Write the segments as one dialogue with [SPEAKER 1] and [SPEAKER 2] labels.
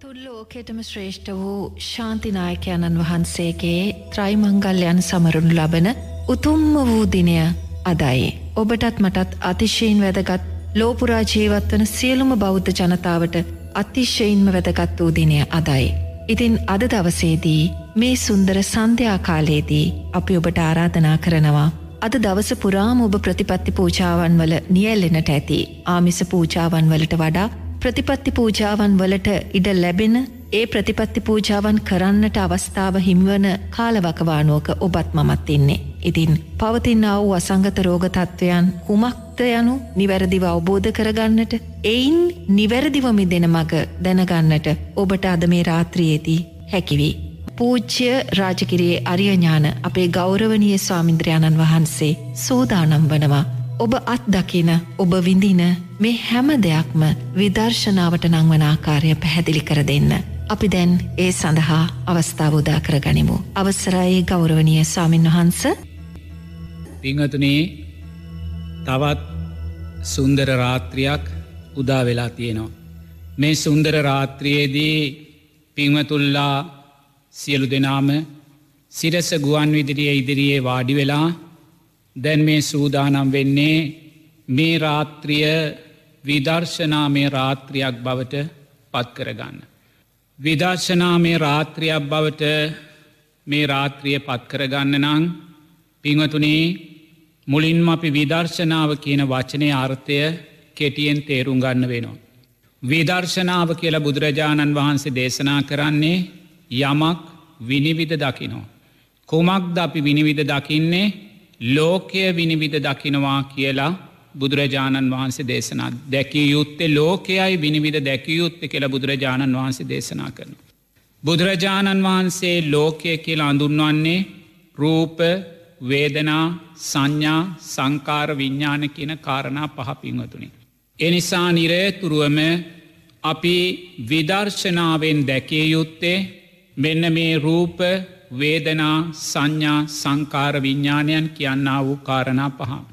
[SPEAKER 1] තුල්ලෝකෙටම ශ්‍රේෂ්ඨ වූ ශාන්තිනායකයණන් වහන්සේගේ ත්‍රයිමංගල්යන් සමරුණු ලබන උතුම්ම වූ දිනය අදයි. ඔබටත් මටත් අතිශයෙන් වැදගත් ලෝපුරා ජීවත්වන සියලුම බෞද්ධ ජනතාවට අතිශයින්ම වැදගත් වූ දිනය අදයි. ඉතින් අද දවසේදී මේ සුන්දර සන්ධ්‍යාකාලයේදී අපි ඔබට ආරාධනා කරනවා. අද දවස පුරාම ඔබ ප්‍රතිපත්ති පූජාවන් වල නියල්ලෙනට ඇති ආමිස පූජාවන් වලට වඩා ප්‍රතිපත්ති පූජාවන් වලට ඉඩ ලැබෙන ඒ ප්‍රතිපත්ති පූජාවන් කරන්නට අවස්ථාව හිමිවන කාලවකවානුවක ඔබත් මමත් ඉන්නේ. ඉතින් පවතින්නා වූ අසංගත රෝග තත්ත්වයන් කුමක්ත යනු නිවැරදිව අවබෝධ කරගන්නට එයින් නිවැරදිවමි දෙන මග දැනගන්නට ඔබට අද මේ රාත්‍රියේදී හැකිවී. පූජ්‍ය රාජකිරයේ අරියඥාන අපේ ගෞරවනය ස්වාමින්ද්‍රයාණන් වහන්සේ සූදානම් වනවා. ඔබ අත් දකින ඔබ විඳින මේ හැම දෙයක්ම විදර්ශනාවට නංවන ආකාරය පැහැදිලි කර දෙන්න. අපි දැන් ඒ සඳහා අවස්ථාවෝදා කර ගනිමු. අවසරයි ගෞරවනය ස්වාමින් වහන්ස
[SPEAKER 2] පිංහතුනේ තවත් සුන්දර රාත්‍රියක් උදා වෙලා තියෙනවා. මේ සුන්දර රාත්‍රියයේදී පිංවතුල්ලා සියලු දෙනාම සිරස ගුවන් විදිරිය ඉදිරියේ වාඩි වෙලා දැන් මේ සූදානම් වෙන්නේ මේ රාත්‍රිය විදර්ශනාමය රාත්‍රියක් බවට පත් කරගන්න. විදර්ශනාමය රාත්‍රියක් බවට මේ රාත්‍රිය පත් කරගන්න නං පිංවතුනේ මුලින්ම අපි විදර්ශනාව කියන වචනය අර්ථය කෙටියෙන් තේරුම් ගන්න වෙනවා. විදර්ශනාව කියලා බුදුරජාණන් වහන්සේ දේශනා කරන්නේ යමක් විනිවිධ දකිනෝ. කුමක්ද අපි විනිවිධ දකින්නේ ලෝකය විනිවිධ දකිනවා කියලා බුදුරජාණන් වහන්සේ දේශනා දැකිය යුත්තේ ලෝකයයි විනිවිධ දැකිය යුත්ත කියලා බුදුරජාණන් වහන්සේ දේශනා කරන. බුදුරජාණන් වහන්සේ ලෝකය කියලා අඳුන්වන්නේ රූප වේදනා සංඥා සංකාර විඤ්ඥාන කියන කාරණා පහපින්වතුනි. එනිසා නිරේතුරුවම අපි විදර්ශනාවෙන් දැකිය යුත්තේ මෙන්න මේ රූප වේදනා සංඥා සංකාර විඤ්ඥානයන් කියන්නා වූ කාරණා පහම.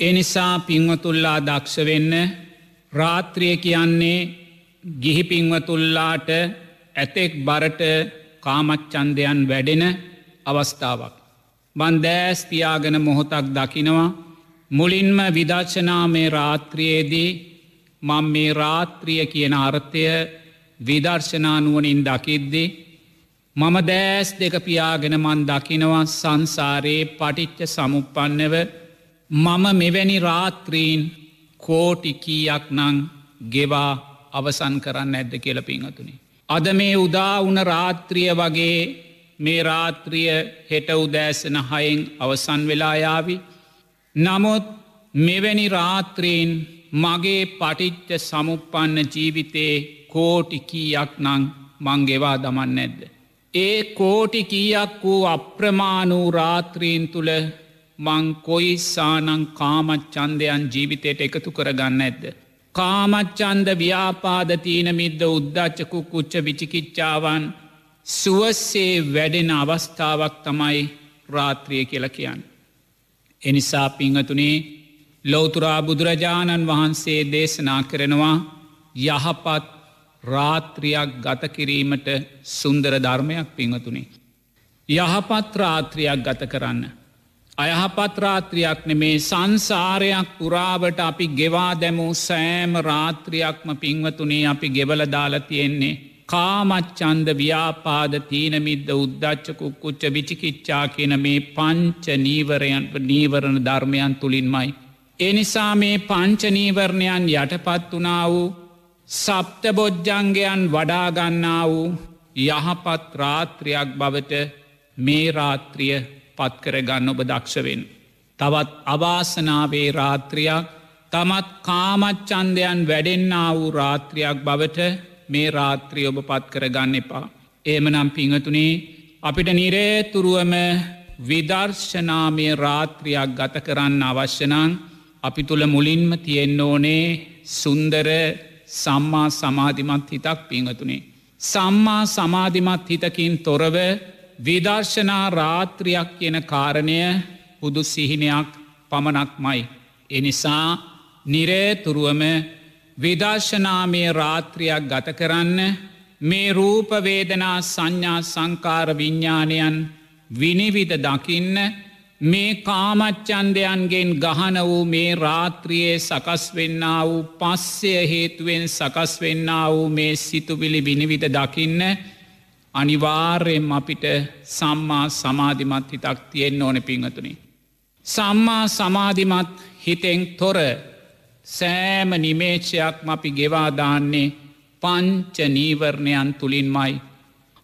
[SPEAKER 2] එනිසා පින්වතුල්ලා දක්ෂ වෙන්න රාත්‍රිය කියන්නේ ගිහි පින්වතුල්ලාට ඇතෙක් බරට කාමච්චන්දයන් වැඩෙන අවස්ථාවක්. බන්දෑස් තියාගෙන මොහොතක් දකිනවා මුලින්ම විදර්ශනාමේ රාත්‍රියයේදී මං මේ රාත්‍රිය කියන අර්ථය විදර්ශනානුවනින් දකිද්දී මම දෑස් දෙක පියාගෙන මන් දකිනවා සංසාරයේ පටිච්ච සමුපන්නව මම මෙවැනි රාත්‍රීන් කෝටිකීයක් නං ගෙවා අවසන් කරන්න ඇද්ද කියල පිංහතුනි. අද මේ උදා වුණ රාත්‍රිය වගේ මේ රාත්‍රිය හෙට උදෑසන හයෙන් අවසන් වෙලායාවි. නමුත් මෙවැනි රාත්‍රීන් මගේ පටිච්ච සමුපන්න ජීවිතේ කෝටිකීයක් නං මංගෙවා දමන්න ඇද්ද. ඒ කෝටි කීයක් වූ අප්‍රමාණූ රාත්‍රීන් තුළ මං කොයිස්සානං කාමච්චන්දයන් ජීවිතයට එකතු කරගන්න ඇද්ද. කාමච්චන්ද ව්‍යාපාදතියන මිද්ද උද්දච්චකු කුච්ච විචිකිච්චාවන් සුවස්සේ වැඩෙන අවස්ථාවක් තමයි රාත්‍රිය කියල කියන්න. එනිසා පිංහතුනේ ලෝතුරා බුදුරජාණන් වහන්සේ දේශනා කරනවා යහපත් රාත්‍රියක් ගත කිරීමට සුන්දර ධර්මයක් පිංහතුනේ. යහපත් රාත්‍රියක් ගත කරන්න. අයහපත් රාත්‍රියක් නෙමේ සංසාරයක් පුරාවට අපි ගෙවා දැමූ සෑම රාත්‍රියක්ම පිංවතුනේ අපි ගෙවල දාලා තියෙන්නේ. කාමච්චන්ද ව්‍යාපාද තීනමිද්ද උද්දච්චකු කුච්ච විචිකිච්චා කියන මේ පංච නීවරයන් නීවරණ ධර්මයන් තුළින්මයි. එනිසා මේ පංචනීවරණයන් යටපත් වනා වූ සප්ත බොජ්ජංගයන් වඩාගන්නා වූ යහපත් රාත්‍රියක් බවට මේ රාත්‍රිය පත්කරගන්න ඔබ දක්ෂවෙන්. තවත් අවාසනාවේ රාත්‍රියක් තමත් කාමච්චන්දයන් වැඩෙන්න්නා වූ රාත්‍රියක් බවට මේ රාත්‍රිය ඔබ පත් කරගන්න එපා. ඒමනම් පිංහතුනේ අපිට නිරේතුරුවම විදර්ශනාමය රාත්‍රියක් ගත කරන්න අවශ්‍යනං අපි තුළ මුලින්ම තියෙන්න ඕනේ සුන්දර සම්මා සමාධිමත් හිතක් පිංහතුනේ. සම්මා සමාධිමත් හිතකින් තොරව විදර්ශනා රාත්‍රියක් කියන කාරණය හුදු සිහිනයක් පමණක්මයි. එනිසා නිරේතුරුවම විදර්ශනාමය රාත්‍රියක් ගත කරන්න මේ රූපවේදනා සංඥා සංකාර විඤ්ඥානයන් විනිවිධ දකින්න මේ කාමච්චන්දයන්ගෙන් ගහන වූ මේ රාත්‍රියයේ සකස් වෙන්න වූ පස්සය හේතුවෙන් සකස් වෙන්න වූ මේ සිතුවිලි විනිවිධ දකින්න අනිවාර්යෙන් අපිට සම්මා සමාධිමත් හිතක් තියෙන්න්න ඕන පිංහතුනි. සම්මා සමාධිමත් හිතෙන් තොර සෑම නිමේච්ෂයක්ම අපි ගෙවාදාන්නේ පංච නීවරණයන් තුළින්මයි.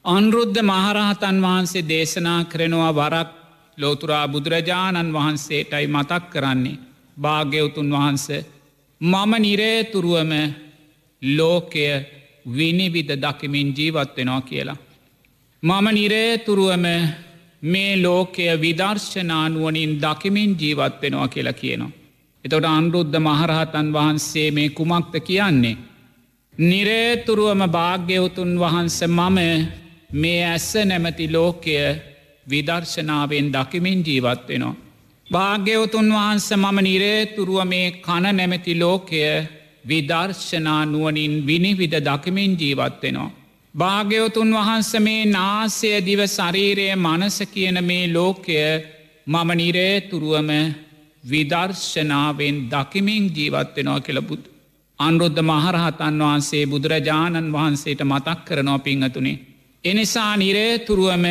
[SPEAKER 2] අන්රුද්ධ මහරහතන් වහන්සේ දේශනා කරනවා වරක් ලෝතුරා බුදුරජාණන් වහන්සේටයි මතක් කරන්නේ භාග්‍යවතුන් වහන්ස මම නිරේතුරුවම ලෝකය විනිවිධ දකිමින් ජීවත් වෙනවා කියලා. මම නිරේතුරුවම මේ ලෝකය විදර්ශනානුවනින් දකිමින් ජීවත් වෙනවා කියලා කියනවා. එතොට අන්රුද්ධ මහරහතන් වහන්සේ මේ කුමක්ත කියන්නේ. නිරේතුරුවම භාග්‍යවතුන් වහන්ස මම මේ ඇස්ස නැමති ලෝකය විදර්ශනාවෙන් දකිමින් ජීවත් වෙනවා. භාග්‍යවතුන් වහන්ස මම නිරේතුරුව මේ කණ නැමැති ලෝකය විදර්ශනා නුවනින් විනිවිධ දකිමින් ජීවත් වෙනවා. භාග්‍යවතුන් වහන්ස මේ නාසය දිව ශරීරය මනස කියන මේ ලෝකය මම නිරේතුරුවම විදර්ශනාවෙන් දකිමින් ජීවත්වෙනවා කෙළබුදු. අන්රුද්ධ මහරහතන් වහන්සේ බුදුරජාණන් වහන්සේට මතක් කරනෝ පිංහතුනේ. එනිසා නිරේතුරුවම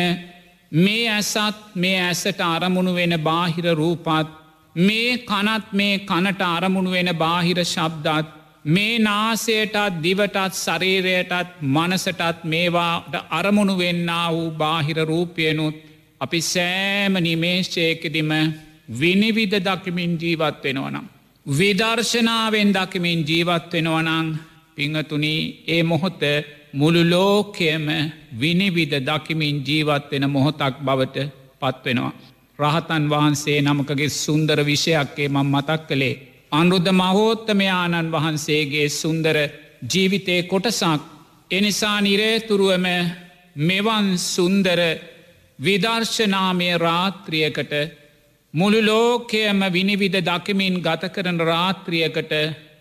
[SPEAKER 2] මේ ඇසත් මේ ඇසට අරමුණු වෙන බාහිර රූපත් මේ කනත් මේ කනට අරමුණු වෙන බාහිර ශබ්දත් මේ නාසයටත් දිවටත් ශරීරයටත් මනසටත් මේවාට අරමුණු වෙන්න වූ බාහිර රූපයනුත් අපි සෑම නිමේශ්චයකදිම විනිවිධ දකිමින් ජීවත් වෙනවනම්. විදර්ශනාවෙන් දකිමින් ජීවත් වෙනවනං පිංහතුනී ඒ මොහොත මුළු ලෝකයම විනිවිධ දකිමින් ජීවත් වෙන මොහොතක් බවට පත්වෙනවා. රහතන් වහන්සේ නමකගේ සුන්දර විෂයක්කේ මං මතක් කළේ. අනුරුද්ධ මහෝත්තමයාණන් වහන්සේගේ සුන්දර ජීවිතය කොටසක් එනිසා නිරේතුරුවම මෙවන් සුන්දර විදර්ශනාමය රාත්‍රියකට මුළු ලෝකයම විනිවිධ දකිමින් ගත කරන රාත්‍රියකට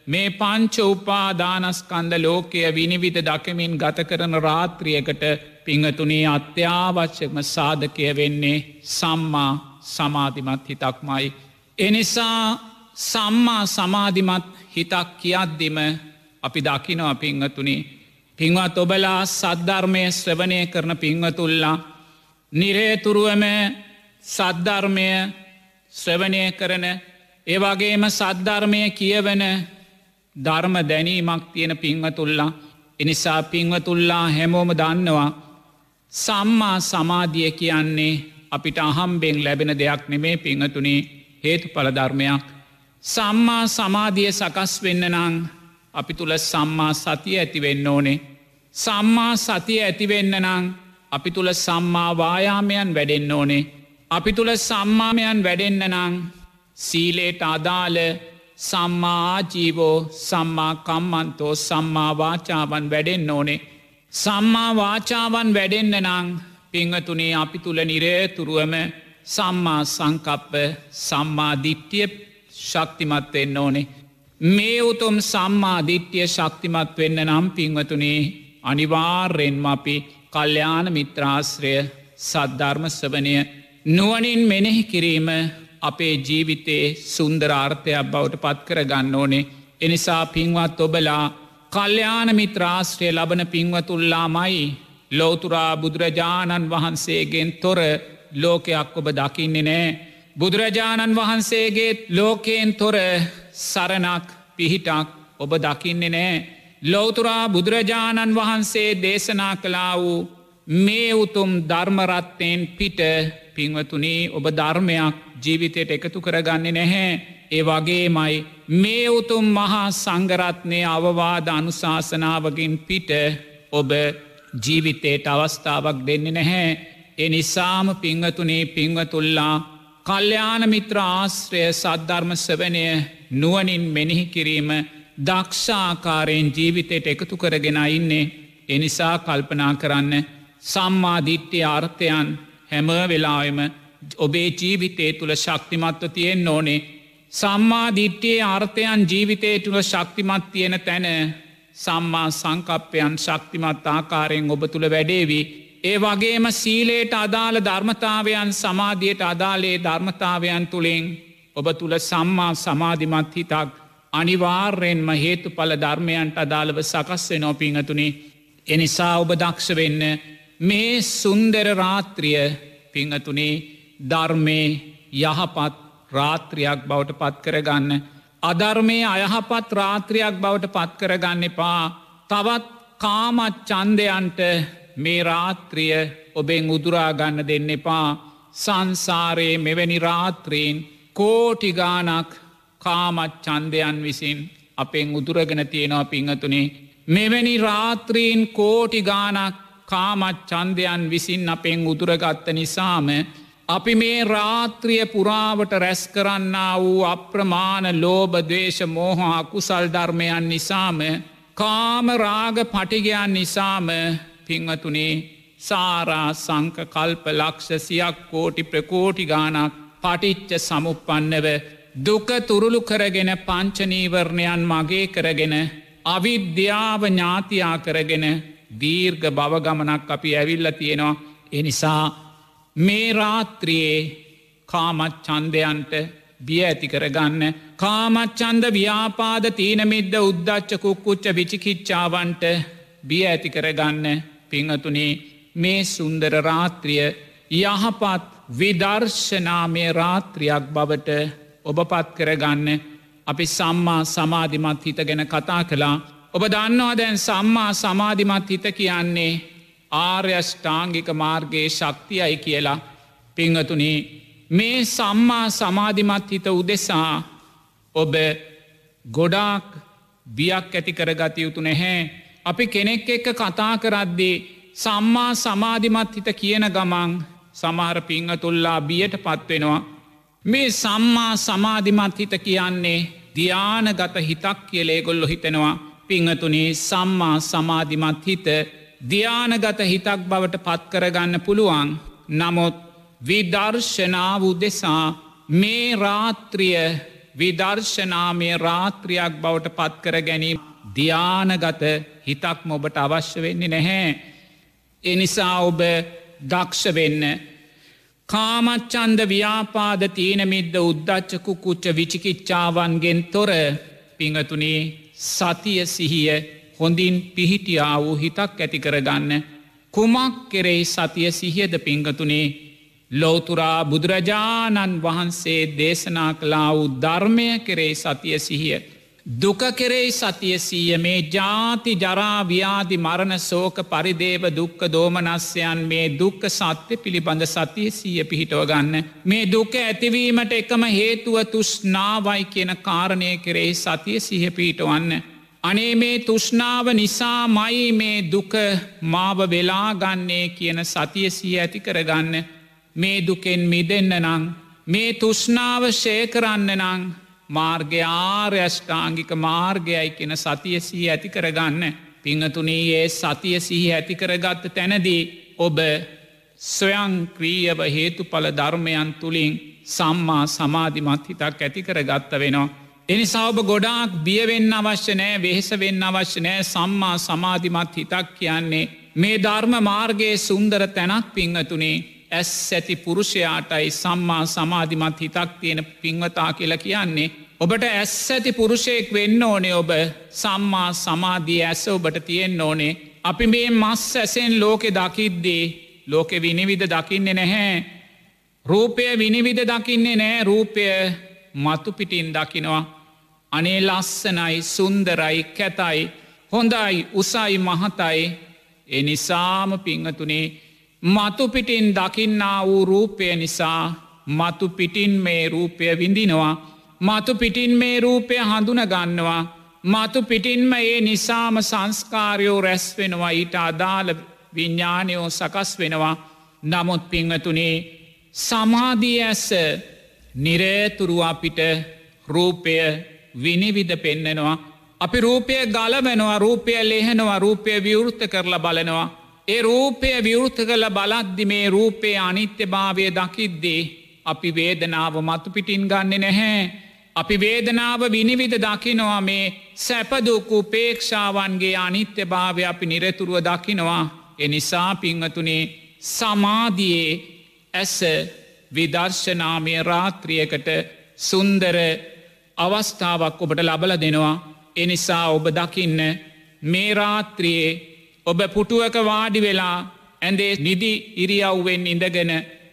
[SPEAKER 2] මේ පංච උපාදානස්කන්ද ලෝකය විනිවිධ දකමින් ගත කරන රාත්‍රියකට පිංහතුනේ අත්‍යාවශ්‍යකම සාධකය වෙන්නේ සම්මා සමාධිමත් හිතක්මයි. එනිසා සම්මා සමාධිමත් හිතක් කියද්දිම අපි දකිනවා පිංහතුනේ පින්වත් ඔබලා සද්ධර්මය ශ්‍රවණය කරන පිංහතුල්ලා නිරේතුරුවම සද්ධර්මය ශ්‍රවණය කරන ඒවගේම සද්ධර්මය කියවන ධර්ම දැනීමක් තියෙන පිංවතුල්ලා එනිසා පිංවතුල්ලා හැමෝම දන්නවා සම්මා සමාධිය කියන්නේ අපිට අහම්බෙන් ලැබෙන දෙයක් නෙමේ පිංහතුනේ හේතු පලධර්මයක් සම්මා සමාධිය සකස් වෙන්න නං අපි තුළ සම්මා සතිය ඇතිවෙන්න ඕනේ. සම්මා සතිය ඇතිවෙන්න නං අපි තුළ සම්මා වායාමයන් වැඩෙන්න ඕනේ. අපි තුළ සම්මාමයන් වැඩෙන්න නං සීලේට අදාළ සම්මාජීවෝ සම්මා කම්මන්තෝ සම්මාවාචාවන් වැඩෙන්න ඕනේ. සම්මා වාචාවන් වැඩෙන්න නං පිංහතුනේ අපි තුළ නිරේතුරුවම සම්මා සංකප්ප සම්මාධිට්්‍යය ශක්තිමත්වෙන්න ඕනේ. මේ උතුම් සම්මාධිට්්‍යය ශක්තිමත් වෙන්න නම් පිංවතුනේ අනිවාර්යෙන්ම අපි කල්්‍යාන මිත්‍රාශ්‍රය සද්ධර්ම සවනය නුවනින් මෙනෙහි කිරීම අපේ ජීවිතයේ සුන්දරාර්ථයක් බවට පත් කර ගන්න ඕනේ. එනිසා පින්වත් ඔබලා කල්්‍යාන මිත්‍රාශ්‍රය ලබන පින්වතුල්ලාමයි ලෝතුරා බුදුරජාණන් වහන්සේගෙන් තොර ලෝකයක් ඔබ දකින්නේ නෑ. බුදුරජාණන් වහන්සේගේ ලෝකයෙන් තොර සරණක් පිහිටක් ඔබ දකින්නේ නෑ. ලෝතුරා බුදුරජාණන් වහන්සේ දේශනා කලා වූ මේ උතුම් ධර්මරත්තයෙන් පිට පින්වතුනී ඔබ ධර්මයක් ජීවිතයට එකතු කරගන්නේ නැහැ. ඒ වගේමයි මේ උතුම් මහා සංගරත්නය අවවාද අනුශාසනාවකින් පිට ඔබ ජීවිතයට අවස්ථාවක් දෙන්නේ නැහැ. එනිසාම පිංහතුනේ පිංවතුල්ලා කල්්‍යාන මිත්‍ර ආශ්‍රය සද්ධර්ම සවනය නුවනින් මෙනෙහි කිරීම දක්ෂාකාරයෙන් ජීවිතයට එකතු කරගෙන ඉන්නේ එනිසා කල්පනා කරන්න සම්මාධිට්්‍ය අර්ථයන් හැම වෙලාවෙම ඔබේ ජීවිතය තුළ ශක්තිමත්ව තියෙන් ඕනේ සම්මාධිට්්‍යයේ අර්ථයන් ජීවිතය තුළ ශක්තිමත් තියෙන තැන සම්මා සංකප්පයන් ශක්තිමත් ආකාරයෙන් ඔබ තුළ වැඩේවී. ඒ වගේම සීලේට අදාළ ධර්මතාවයන් සමාධියයට අදාලේ ධර්මතාවයන් තුළින් ඔබ තුළ සම්මා සමාධිමත් හිතක් අනිවාර්යෙන්ම හේතු පල ධර්මයන්ට අදාළව සකස්වෙන නොපිංහතුනේ එනිසා ඔබ දක්ෂ වෙන්න මේ සුන්දර රාත්‍රිය පිංහතුනේ ධර්මය යහපත් රාත්‍රියක් බවට පත් කරගන්න. අධර්මය අයහපත් රාත්‍රියක් බවට පත් කරගන්න එපා. තවත් කාමත් චන්දයන්ට මේ රාත්‍රිය ඔබෙන් උදුරාගන්න දෙන්න එපා. සංසාරයේ මෙවැනි රාත්‍රීන් කෝටිගානක් කාමත් චන්දයන් විසින් අපෙන් උදුරගෙන තියෙනවා පිංහතුනේ. මෙවැනි රාත්‍රීන් කෝටිගානක් කාමත් චන්දයන් විසින් අපෙන් උදුරගත්ත නිසාම අපි මේ රාත්‍රිය පුරාවට රැස් කරන්න වූ අප්‍රමාණ ලෝබ දේශ මෝහා කුසල් ධර්මයන් නිසාම කාම රාග පටිගයන් නිසාම පිංහතුනේ සාරා සංක කල්ප ලක්ෂ සියක් කෝටි ප්‍රකෝටි ගානක් පටිච්ච සමුපන්නව දුක තුරුළු කරගෙන පංචනීවරණයන් මගේ කරගෙන අවිද්‍යාව ඥාතියා කරගෙන දීර්ඝ බවගමනක් අපි ඇවිල්ල තියෙනවා. එනිසා මේ රාත්‍රියයේ කාමත් චන්දයන්ට බිය ඇති කරගන්න කාමච්චන්ද ව්‍යාපාද තීනමිද්ද උද්දච්ච කුක්කුච්ච විචිකිච්චාවන්ට බිය ඇති කරගන්න. පිංහතුනේ මේ සුන්දර රාත්‍රිය යහපත් විදර්ශනාමය රාත්‍රියක් බවට ඔබ පත් කරගන්න. අපි සම්මා සමාධිමත් හිත ගැන කතා කළා. ඔබ දන්නවා දැන් සම්මා සමාධිමත් හිත කියන්නේ ආර්යෂ්ඨාංගික මාර්ගයේ ශක්තියයි කියලා. පිංහතුනේ මේ සම්මා සමාධිමත් හිත උදෙසා ඔබ ගොඩාක් බියක් ඇති කරගත යුතු නැහැ. අපි කෙනෙක් එක්ක කතා කරද්දී සම්මා සමාධිමත් හිත කියන ගමන් සමහර පිංහතුල්ලා බියට පත්වෙනවා මේ සම්මා සමාධිමත් හිත කියන්නේ ධ්‍යානගත හිතක් කියලේ ගොල්ලො හිතෙනවා. පිංහතුනේ සම්මා සමාධිමත් හිත ධ්‍යානගත හිතක් බවට පත්කරගන්න පුළුවන් නමුත් විදර්ශනාව උදෙසා මේ රාත්‍රිය විදර්ශනාමය රාත්‍රියක් බවට පත්කර ගැනීම ධ්‍යානගත හිතක් මොබට අවශ්‍ය වෙන්නේ නැහැ. එනිසා ඔබ දක්ෂ වෙන්න. කාමච්චන්ද ව්‍යාපාද තීනමිද්ද උද්දච්චකු කුච්ච විචිකිච්චාවන්ගෙන් තොර පිංහතුනේ සතිය සිහිය හොඳින් පිහිටියා වූ හිතක් ඇති කරගන්න. කුමක් කෙරෙයි සතිය සිහියද පිංගතුනේ? ලෝතුරා බුදුරජාණන් වහන්සේ දේශනා කලා වූ ධර්මය කෙරෙයි සතිය සිහිය. දුක කෙරෙයි සතිය සීය මේ ජාති ජරාව්‍යාදි මරණ සෝක පරිදේව දුක්ක දෝමනස්යන් මේ දුක්ක සත්‍ය පිළිබඳ සතිය සීය පිහිටව ගන්න. මේ දුක ඇතිවීමට එකම හේතුව තුෂ්නාවයි කියන කාරණය කෙරෙහි සතිය සිහ පිහිටවන්න. අනේ මේ තුෂ්නාව නිසා මයි මේ දුක මාව වෙලාගන්නේ කියන සතිය සිය ඇති කරගන්න. මේ දුකෙන් මිදෙන්න නං මේ තුෂ්නාව ශය කරන්න නං මාර්ගය ආර්යෂ්ඨාංගික මාර්ගයයි කියෙන සතිය සී ඇති කරගන්න පිංහතුනී ඒ සතිය සිහි ඇති කරගත්ත තැනදී ඔබ ස්වයංක්‍රීයව හේතුඵල ධර්මයන් තුළින් සම්මා සමාධිමත් හිතක් ඇති කරගත්ත වෙනවා. එනිසා ඔබ ගොඩාක් බියවෙන්න අවශ්‍ය නෑ වෙහෙස වෙන්න අවශ්‍ය නෑ සම්මා සමාධිමත් හිතක් කියන්නේ මේ ධර්ම මාර්ගයේ සුන්දර තැනක් පිංහතුනේ ඇස් ඇති පුරුෂයාටයි සම්මා සමාධිමත් හිතක් තියෙන පින්වතා කියල කියන්නේ. ඔබට ඇස් ඇති පුරුෂයෙක් වෙන්න ඕනේ ඔබ සම්මා සමාධී ඇස ඔබට තියෙන්න්න ඕනේ. අපි මේ මස් ඇසෙන් ලෝකෙ දකිද්දී ලෝකෙ විනිවිධ දකින්නේ නැහැ. රූපය විනිවිධ දකින්නේ නෑ රූපය මතු පිටින් දකිනවා. අනේ ලස්සනයි සුන්දරයි කැතයි හොඳයි උසයි මහතයි එනිසාම පිංහතුනේ මතුපිටින් දකින්නා වූ රූපය නිසා මතු පිටින් මේ රූපය විඳිනවා. මතු පිටින් මේ රූපය හඳුන ගන්නවා. මතු පිටින්ම ඒ නිසාම සංස්කාරයෝ රැස් වෙනවා ඊට අදාළ විඤ්ඥානයෝ සකස් වෙනවා. නමුත් පිංහතුනේ සමාධී ඇස නිරේතුරු අපිට රූපය විනිවිධ පෙන්නෙනවා. අපි රූපය ගලවෙනවා රූපය ලෙහෙනවා රූපය විවෘත්ත කරලා බලනවා. ඒ රූපය විවෘත කළ බලද්දි මේ රූපය අනිත්‍ය භාවය දකිද්දී අපි වේදනාව මතු පිටින් ගන්න නැහැ. අපි වේදනාව විනිවිධ දකිනවා මේ සැපදුකු පේක්ෂාවන්ගේ අනිත්‍ය භාවය අපි නිරතුරුව දකිනවා. එනිසා පිංහතුනේ සමාධයේ ඇස විදර්ශනාමය රාත්‍රියකට සුන්දර අවස්ථාවක් ඔබට ලබල දෙනවා. එනිසා ඔබ දකින්න මේ රාත්‍රියයේ ඔබ පුටුවක වාඩි වෙලා ඇඳේ නිදි ඉරියව්වෙන් ඉඳගෙන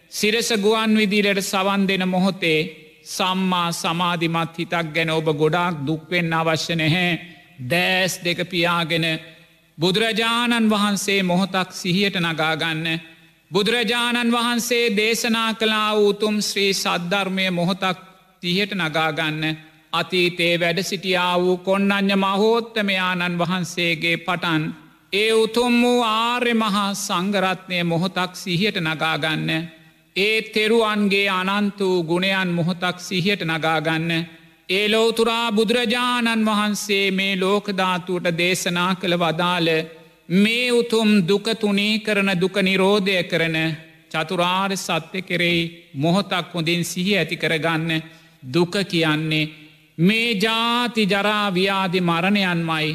[SPEAKER 2] සිරස ගුවන් විදිලට සවන් දෙන මොහොතේ සම්මා සමාධිමත් හිතක් ගැන ඔබ ගොඩාක් දුක්වෙන්න අවශ්‍ය නැහැ. දෑස් දෙක පියාගෙන බුදුරජාණන් වහන්සේ මොහොතක් සිහියට නගාගන්න බුදුරජාණන් වහන්සේ දේශනා කලා වූතුම් ශ්‍රී සද්ධර්මය මොහොතක් තිහට නගාගන්න අතීතේ වැඩ සිටියා වූ කොන්නඥ මහෝත්තමයාණන් වහන්සේගේ පටන් ඒ උතුම් වූ ආර්ය මහා සංගරත්නය මොහොතක් සිහියට නගාගන්න ඒ තෙරුවන්ගේ අනන්ත වූ ගුණයන් මොහොතක් සිහියට නගාගන්න ඒ ලෝතුරා බුදුරජාණන් වහන්සේ මේ ලෝකධාතුවට දේශනා කළ වදාළ මේ උතුම් දුකතුනේ කරන දුක නිරෝධය කරන චතුරාර් සත්‍ය කෙරෙයි මොහොතක් හොඳින් සිහි ඇති කරගන්න දුක කියන්නේ මේ ජාති ජරාව්‍යාදි මරණයන්මයි.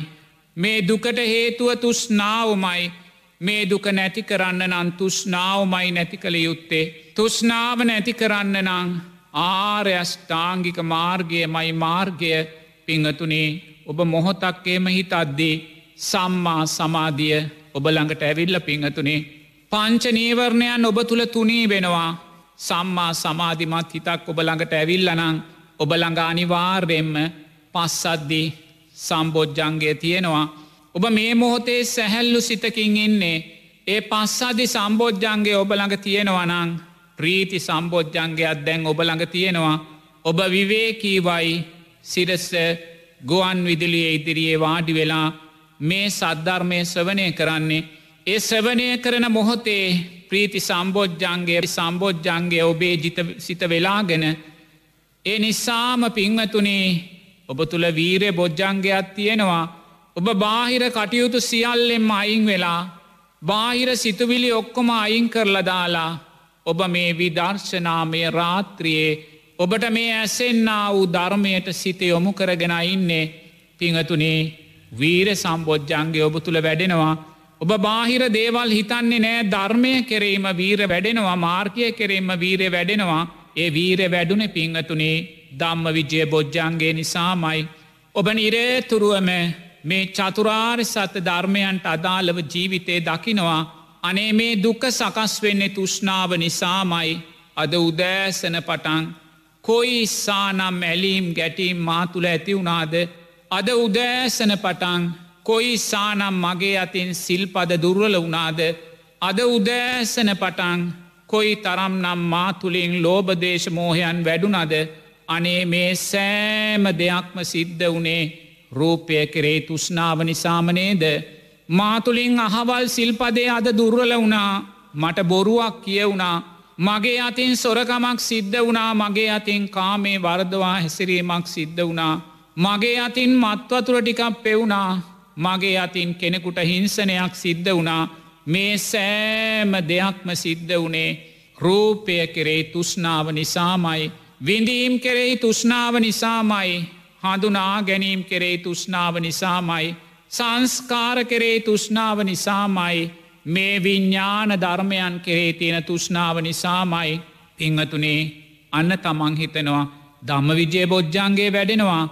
[SPEAKER 2] මේ දුකට හේතුව තුස්නාවමයි මේ දුක නැති කරන්න නම් තුෂ්නාවමයි නැති කළ යුත්තේ. තුෂ්නාව නැති කරන්න නං ආර්යෂ්ඨාංගික මාර්ගය මයි මාර්ගය පිංහතුනේ ඔබ මොහොතක්කේම හිතද්දී සම්මා සමාධිය ඔබළඟට ඇවිල්ල පිංහතුනේ. පංච නීවරණයන් ඔබ තුළ තුනී වෙනවා සම්මා සමාධිමත් හිතක් ඔබළඟට ඇවිල්ලනං ඔබළඟ අනිවාර්යෙන්ම පස්සද්දී සම්බෝජ්ජන්ගේ තියෙනවා. ඔබ මේ මොහොතේ සැහැල්ලු සිතකින් ඉන්නේ ඒ පස්සාදි සම්බෝජ්ජන්ගේ ඔබළඟ තියෙනවනං ප්‍රීති සම්බෝජ්ජන්ගේත් දැන් ඔබළඟ තියෙනවා. ඔබ විවේකීවයි සිරස්ස ගුවන් විදිලිය ඉදිරියේ වාඩි වෙලා මේ සද්ධර්මය සවනය කරන්නේ. ඒ සවනය කරන මොහොතේ ප්‍රීති සම්බෝජ්ජන්ගේ සම්බෝජ්ජන්ගේ ඔබේ ජිත සිත වෙලාගෙන ඒ නිසාම පිංවතුනේ ඔබ තුළ වීරය බොජ්ජන්ගයක් තියෙනවා. ඔබ බාහිර කටයුතු සියල්ලෙම අයින් වෙලා බාහිර සිතුවිලි ඔක්කොම අයින් කරලා දාලා ඔබ මේ විදර්ශනාමය රාත්‍රියයේ ඔබට මේ ඇසෙන්න්නා වූ ධර්මයට සිත යොමු කරගෙන ඉන්නේ. පිංහතුනේ වීර සම්බෝජ්ජන්ගේ ඔබ තුළ වැඩෙනවා. ඔබ බාහිර දේවල් හිතන්නේ නෑ. ධර්මය කෙරීම වීර වැඩෙනවා. මාර්කය කෙරීම වීරය වැඩෙනවා. ඒ වීර වැඩුන පිංහතුනේ දම්ම විජය බොජ්ජන්ගේ නිසාමයි. ඔබ නිරේතුරුවම මේ චතුරාර් සත්‍ය ධර්මයන්ට අදාළව ජීවිතය දකිනවා. අනේ මේ දුක සකස් වෙන්නේ තුෂ්නාව නිසාමයි. අද උදෑසන පටන් කොයි ඉස්සානම් ඇලීම් ගැටීම් මාතුළ ඇති වුණාද? අද උදෑසන පටන් කොයි සානම් මගේ අතින් සිල්පද දුර්වල වුණාද? අද උදෑසන පටන් කොයි තරම් නම් මාතුළින් ලෝබදේශ මෝහයන් වැඩුනද අනේ මේ සෑම දෙයක්ම සිද්ධ වනේ රූපය කෙරේ තුෂ්නාව නිසාමනේද මාතුළින් අහවල් සිල්පදේ අද දුර්වල වුණා. මට බොරුවක් කියවුණා මගේ අතින් සොරකමක් සිද්ධ වුණා. මගේ අතින් කාමේ වර්දවා හැසිරීමක් සිද්ධ වුණා. මගේ අතින් මත්වතුර ටිකක් පෙවුණා. මගේ අතින් කෙනෙකුට හිංසනයක් සිද්ධ වුණා. මේ සෑම දෙයක්ම සිද්ධ වනේ රූපය කෙරේ තුෂ්නාව නිසාමයි. විඳීම් කෙරෙහි තුෂ්නාව නිසාමයි හඳුනා ගැනීම් කෙරේ තුෂ්නාව නිසාමයි සංස්කාර කෙරේ තුෂ්නාව නිසාමයි මේ විඤ්ඥාන ධර්මයන් කෙරේ තියෙන තුෂ්නාව නිසාමයි. පිංහතුනේ අන්න තමන් හිතනවා දම්ම විජය බොජ්ජන්ගේ වැඩෙනවා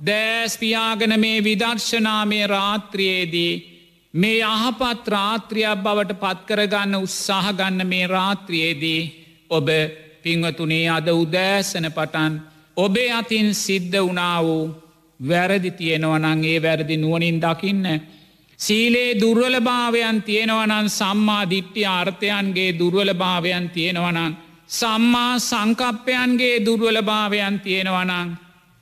[SPEAKER 2] දෑස්පියාගන මේ විදර්ශනාමය රාත්‍රියයේදී මේ යහපත් රාත්‍රියක් බවට පත්කරගන්න උත්සාහගන්න මේ රාත්‍රියයේදී ඔබ පිංවතුනේ අද උදෑසන පටන් ඔබේ අතින් සිද්ධ වනා වූ වැරදි තියෙනවනං ඒ වැරදි නුවනින් දකින්න. සීලේ දුර්වල භාවයන් තියෙනවනන් සම්මා දිට්ටි අර්ථයන්ගේ දුර්වල භාවයන් තියෙනවනං. සම්මා සංකප්පයන්ගේ දුර්වල භාවයන් තියෙනවනං.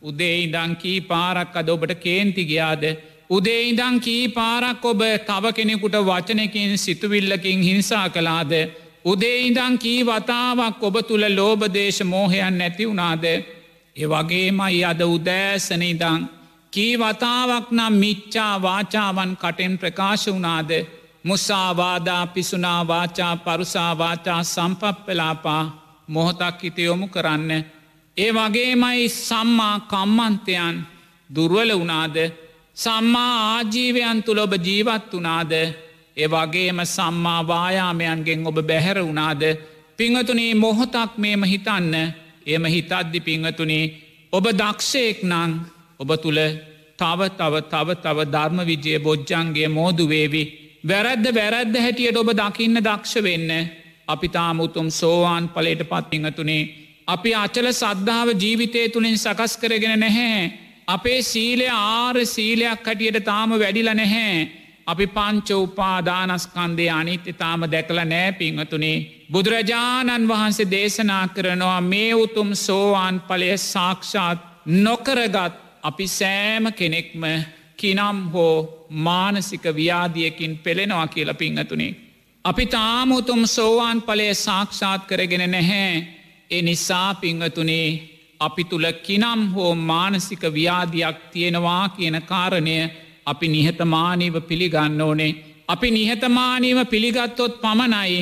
[SPEAKER 2] උදේ ඉදං කී පාරක් අද ඔබට කේන්ති ගියාද. උදේ ඉදං කී පාරක් ඔබ තව කෙනෙකුට වචනකින් සිතුවිල්ලකින් හිංසා කලාද. උදේ ඉදං කී වතාවක් ඔබ තුළ ලෝබදේශ මෝහයන් නැති වුණාද. ඒ වගේමයි අද උදෑසන ඉදං කී වතාවක් නම් මිච්චා වාචාවන් කටෙන් ප්‍රකාශ වුනාද මුසාවාදා පිසුනා වාචා පරුසාවාචා සම්පප්පලාපා මොහොතක් හිත යොමු කරන්න. ඒ වගේමයි සම්මා කම්මන්තයන් දුර්වල වනාද සම්මා ආජීවයන් තුළ ඔබ ජීවත් වනාද ඒ වගේම සම්මා වායාමයන්ගෙන් ඔබ බැහැර වනාද පිංහතුනේ මොහොතක් මේම හිතන්න? එම හිතද්දි පිංහතුනේ ඔබ දක්ෂයෙක් නං ඔබ තුළ තව තව තව තව ධර්ම විජය බොජ්ජන්ගේ මෝදුවේවි වැරැද්ද වැරැද්ද හැටියට ඔබ දකින්න දක්ෂ වෙන්න. අපි තාමුතුම් සෝවාන් පලට පත්තිංහතුනේ අපි අචල සද්ධාව ජීවිතය තුළින් සකස් කරගෙන නැහැ. අපේ සීලය ආර සීලයක් හටියට තාම වැඩිල නැහැ. අපි පංච උපාදානස්කන්දේ අනිත්‍ය තාම දැකල නෑ පිංහතුනේ බුදුරජාණන් වහන්සේ දේශනා කරනවා මේ උතුම් සෝවාන් පලය සාක්ෂාත් නොකරගත් අපි සෑම කෙනෙක්ම කිනම් හෝ මානසික ව්‍යාදියකින් පෙළෙනවා කියල පිංහතුනේ. අපි තාමුතුම් සෝවාන් පලය සාක්ෂාත් කරගෙන නැහැ ඒ නිසා පිංහතුනේ අපි තුළ කිනම් හෝ මානසික ව්‍යාධයක් තියෙනවා කියන කාරණය අපි නිහතමානීව පිළිගන්න ඕනේ. අපි නිහතමානීව පිළිගත්තොත් පමණයි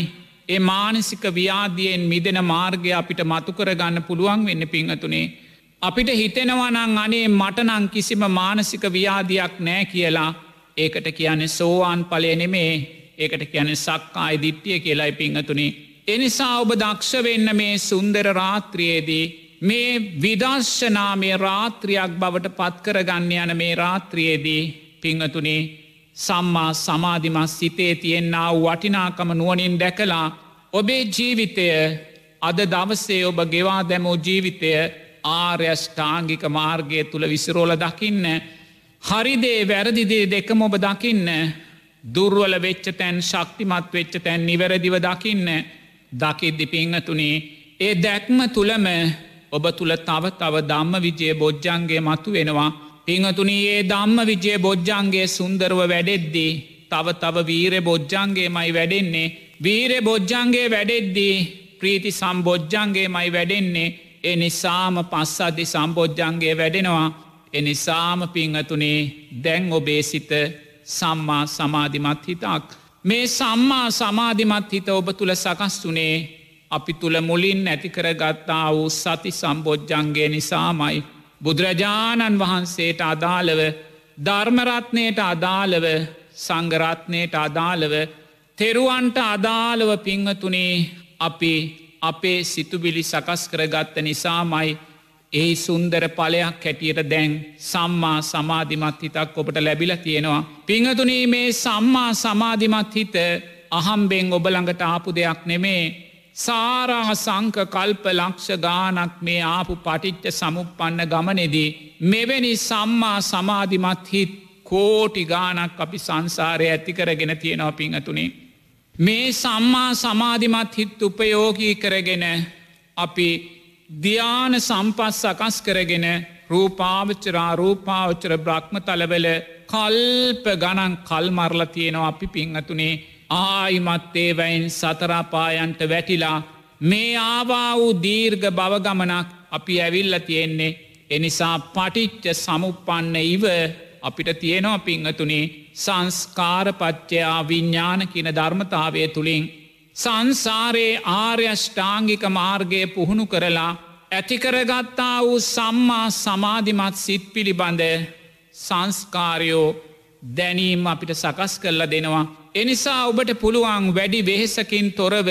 [SPEAKER 2] ඒ මානසික ව්‍යාදියෙන් මිදෙන මාර්ගය අපිට මතුකරගන්න පුළුවන් වෙන්න පිංහතුනේ. අපිට හිතෙනවනං අනේ මටනං කිසිම මානසික ව්‍යාධයක් නෑ කියලා ඒකට කියන්නේ සෝවාන් පලය නෙමේ ඒකට කියන සක්කායි දිට්ටිය කියලායි පිංහතුනේ. එනිසා ඔබ දක්ෂ වෙන්න මේ සුන්දර රාත්‍රියයේදී මේ විදර්ශනාමය රාත්‍රියයක් බවට පත්කරගන්න යන මේ රාත්‍රියයේදී පිංහතුනේ සම්මා සමාධිමස් සිතේ තියෙන්න්නා වටිනාකම නුවනින් දැකලා ඔබේ ජීවිතය අද දවසේ ඔබ ගෙවා දැමූ ජීවිතය ආර්යෂ්ඨාංගික මාර්ගය තුළ විසිරෝල දකින්න හරිදේ වැරදිදේ දෙකම ඔබ දකින්න දුර්වල වෙච්ච තැන් ශක්තිමත් වෙච්ච තැන් නිවැරදිව දකින්න දකිද්දි පිංහතුනේ ඒ දැක්ම තුළම ඔබ තුළ තව තව දම්ම විජය බොජ්ජන්ගේ මතු වෙනවා පිංහතුනී ඒ දම්ම විජය බොජ්ජන්ගේ සුන්දරව වැඩෙද්දී තව තව වීරෙ බොජ්ජන්ගේ මයි වැඩෙන්නේ. වීරෙ බොජ්ජන්ගේ වැඩෙද්දී ප්‍රීති සම්බෝජ්ජන්ගේ මයි වැඩෙන්නේ එනිසාම පස්සද්ධි සම්බෝජ්ජන්ගේ වැඩෙනවා. එනිසාම පිංහතුනේ දැන් ඔබේ සිත සම්මා සමාධිමත් හිතක්. මේ සම්මා සමාධිමත් හිත ඔබ තුළ සකස් වනේ අපි තුළ මුලින් නැතිකරගත්තා වූ සති සම්බෝජ්ජන්ගේ නිසාමයි. බුදුරජාණන් වහන්සේට අදාළව ධර්මරත්නයට අදාළව සංගරත්නයට අදාළව තෙරුවන්ට අදාළව පිංහතුනේ අපි අපේ සිතුබිලි සකස් කරගත්ත නිසාමයි ඒ සුන්දර පලයක් හැටියට දැන් සම්මා සමාධිමත් හිතක් ඔබට ලැබිල තියෙනවා. පිංහතුනී මේ සම්මා සමාධිමත් හිත අහම්බෙන් ඔබළඟට ආපු දෙයක් නෙමේ සාරා සංක කල්ප ලක්ෂ ගානක් මේ ආපු පටිච්ච සමුපපන්න ගමනෙදී. මෙවැනි සම්මා සමාධිමත් හිත් කෝටි ගානක් අපි සංසාරය ඇතිකරගෙන තියෙනව පිංහතුනේ. මේ සම්මා සමාධිමත් හිත් උපයෝගී කරගෙන අපි ධ්‍යාන සම්පස් සකස් කරගෙන රූපාවච්චරා රූපාවච්චර බ්‍රහ්ම තලවල කල්ප ගණන් කල් මරල තියෙනවා අපි පිංහතුනේ ආයිමත්තේ වැයින් සතරාපායන්ට වැටිලා මේ ආවා වූ දීර්ඝ බවගමනක් අපි ඇවිල්ල තියෙන්නේ. එනිසා පටිච්ච සමුපන්න ඉව අපිට තියෙනවා පිංහතුනේ සංස්කාරපච්චයා විඤ්ඥාන කියන ධර්මතාවය තුළින් සංසාරයේ ආර්යෂ්ඨාංගික මාර්ගය පුහුණු කරලා ඇතිකරගත්තා වූ සම්මා සමාධිමත් සිත් පිළිබඳ සංස්කාරයෝ දැනීම් අපිට සකස් කරලා දෙනවා. එනිසා ඔබට පුළුවන් වැඩි වෙහෙසකින් තොරව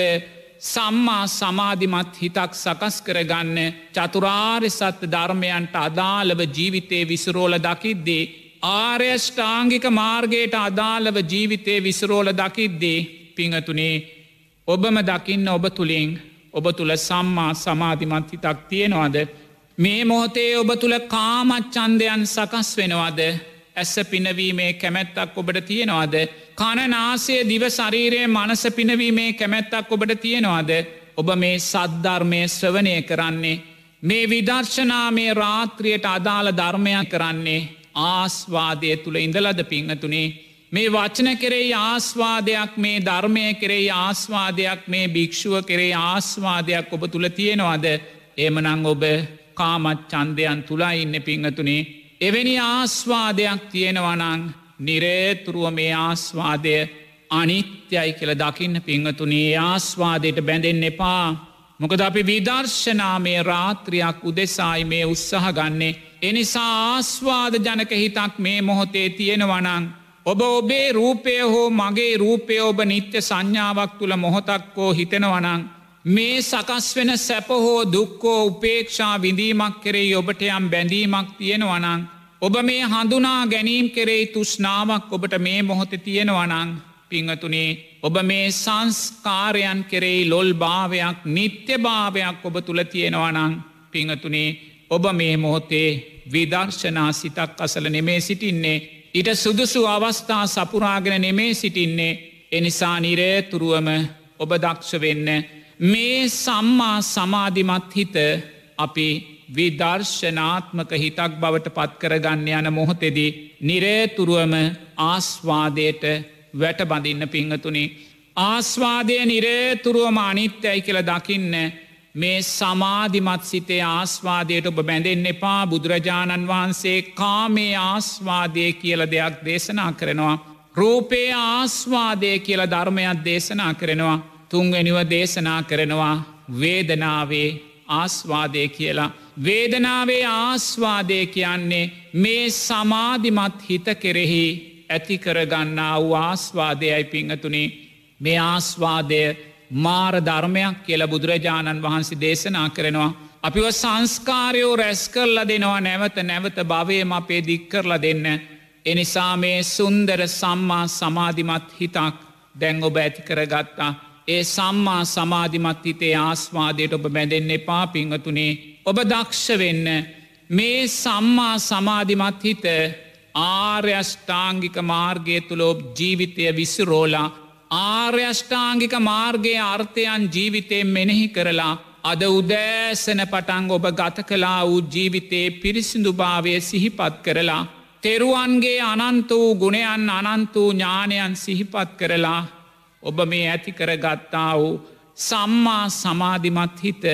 [SPEAKER 2] සම්මා සමාධිමත් හිතක් සකස් කරගන්න චතුරාර්ය සත්‍ය ධර්මයන්ට අදාළව ජීවිතේ විසරෝල දකිද්දේ. ආර්යෂ්ඨාංගික මාර්ගයට අදාළව ජීවිතේ විසරෝල දකිද්දේ පිංහතුනේ ඔබම දකින්න ඔබ තුළින් ඔබ තුළ සම්මා සමාධිමත් හිතක් තියෙනවාද. මේ මොහොතේ ඔබ තුළ කාමච්චන්දයන් සකස් වෙනවාද ඇස්ස පිනවීමේ කැමැත්තක් ඔබට තියෙනවාද. කණනාසේ දිව ශරීරයේ මනස පිනවීමේ කැමැත්තක් ඔබට තියෙනවාද. ඔබ මේ සද්ධර්මය ශ්‍රවනය කරන්නේ. මේ විදර්ශනාමේ රාත්‍රියයට අදාළ ධර්මයක් කරන්නේ ආස්වාදය තුළ ඉඳලද පිංහතුනේ. මේ වචන කෙරෙයි ආස්වාදයක් මේ ධර්මය කෙරෙයි ආස්වාදයක් මේ භික්‍ෂුව කෙරේ ආස්වාදයක් ඔබ තුළ තියෙනවාද එමනං ඔබ කාමත් චන්දයන් තුලා ඉන්න පිංහතුනේ එවැනි ආස්වාදයක් තියෙනවනං නිරේතුරුව මේ ආස්වාදය අනිත්‍යයි කියල දකින්න පිංහතුනේ ආස්වාදයට බැඳෙන් එපා මොකද අපි විදර්ශනාමේ රාත්‍රයක් උදෙසායි මේ උත්සහ ගන්නේ. එනිසා ආස්වාද ජනක හිතක් මේ මොහොතේ තියෙනවනං. ඔබ ඔබේ රූපය හෝ මගේ රූපය ඔබ නිත්‍ය සංඥාවක් තුළ මොහොතක්කෝ හිතෙනවනං. මේ සකස් වෙන සැපහෝ දුක්කෝ උපේක්ෂා විඳීමක් කෙරෙයි ඔබට යම් බැඳීමක් තියෙනවනං. ඔබ මේ හඳුනා ගැනීම් කෙරෙයි තුෂ්නාවක් ඔබට මේ මොහොත තියෙනවනං පිංහතුනේ ඔබ මේ සංස්කාරයන් කෙරෙයි ලොල් භාවයක් නිත්‍ය භාවයක් ඔබ තුළ තියෙනවනං පිංහතුනේ ඔබ මේ මොහොතේ විදර්ශනා සිතක් අසල නෙමේ සිටින්නේ ඉට සුදුසු අවස්ථා සපුරාගෙන නෙමේ සිටින්නේ එනිසා නිරේතුරුවම ඔබ දක්ෂ වෙන්න මේ සම්මා සමාධිමත් හිත අපි විදර්ශනාත්මක හිතක් බවට පත්කරගන්න යන මොහොතෙදී නිරේතුරුවම ආස්වාදයට වැට බඳින්න පිංහතුනි. ආස්වාදය නිරේතුරුවම අනිත්‍යයි කියල දකින්න මේ සමාධිමත් සිතේ ආස්වාදයට ඔබ බැඳෙන් එපා බුදුරජාණන් වහන්සේ කාමේ ආස්වාදය කියල දෙයක් දේශනා කරනවා. රූපේ ආස්වාදය කියල ධර්මයක් දේශනා කරනවා. තුන්වෙනිව දේශනා කරනවා වේදනාවේ ආස්වාදය කියලා. වේදනාවේ ආස්වාදය කියන්නේ මේ සමාධිමත් හිත කෙරෙහි ඇතිකරගන්නා වූ ආස්වාදයයි පිංහතුනේ මේ ආස්වාදය මාර ධර්මයක් කියල බුදුරජාණන් වහන්සේ දේශනා කරනවා. අපිව සංස්කාරයෝ රැස් කරලා දෙනවා නැවත නැවත භවයම අපේ දික්කරලා දෙන්න. එනිසා මේ සුන්දර සම්මා සමාධිමත් හිතක් දැන් ඔබ ඇති කරගත්තා. ඒ සම්මා සමාධිමත් හිතේ ආස්වාදයට ඔබ බැඳෙන්න එපා පිංහතුනේ ඔබ දක්ෂ වෙන්න මේ සම්මා සමාධිමත් හිත ආර්යෂ්ඨාංගික මාර්ගය තුළ ඔබ ජීවිතය විසිරෝලා ආර්යෂ්ඨාංගික මාර්ගයේ අර්ථයන් ජීවිතයෙන් මෙනෙහි කරලා අද උදෑසන පටන් ඔබ ගත කලා වූ ජීවිතයේ පිරිසිදුභාවය සිහිපත් කරලා තෙරුවන්ගේ අනන්ත වූ ගුණයන් අනන්ත වූ ඥානයන් සිහිපත් කරලා ඔබ මේ ඇති කරගත්තා වූ සම්මා සමාධිමත් හිත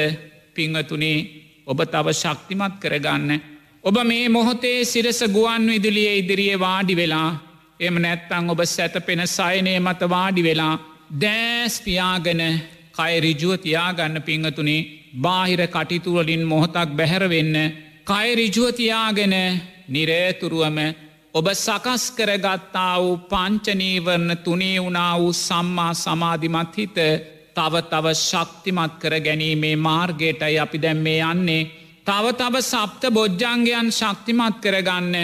[SPEAKER 2] පිංහතුනේ ඔබ තව ශක්තිමත් කරගන්න. ඔබ මේ මොහොතේ සිරස ගුවන් විදුලිය ඉදිරියේ වාඩි වෙලා එම නැත්තං ඔබ සැතපෙන සයනය මත වාඩි වෙලා දෑස්පියාගන කයරිජුව තියාගන්න පිංහතුනේ බාහිර කටිතුවලින් මොහොතක් බැහැරවෙන්න කයරිජුවතියාගෙන නිරේතුරුවම ඔබ සකස් කරගත්තා වූ පංචනීවරණ තුනේ වුණා වූ සම්මා සමාධිමත් හිත තව තව ශක්තිමත් කර ගැනීමේ මාර්ගයටයි අපි දැම්මේ යන්නේ. තව තව සප්ත බොජ්ජංගයන් ශක්තිමත් කරගන්න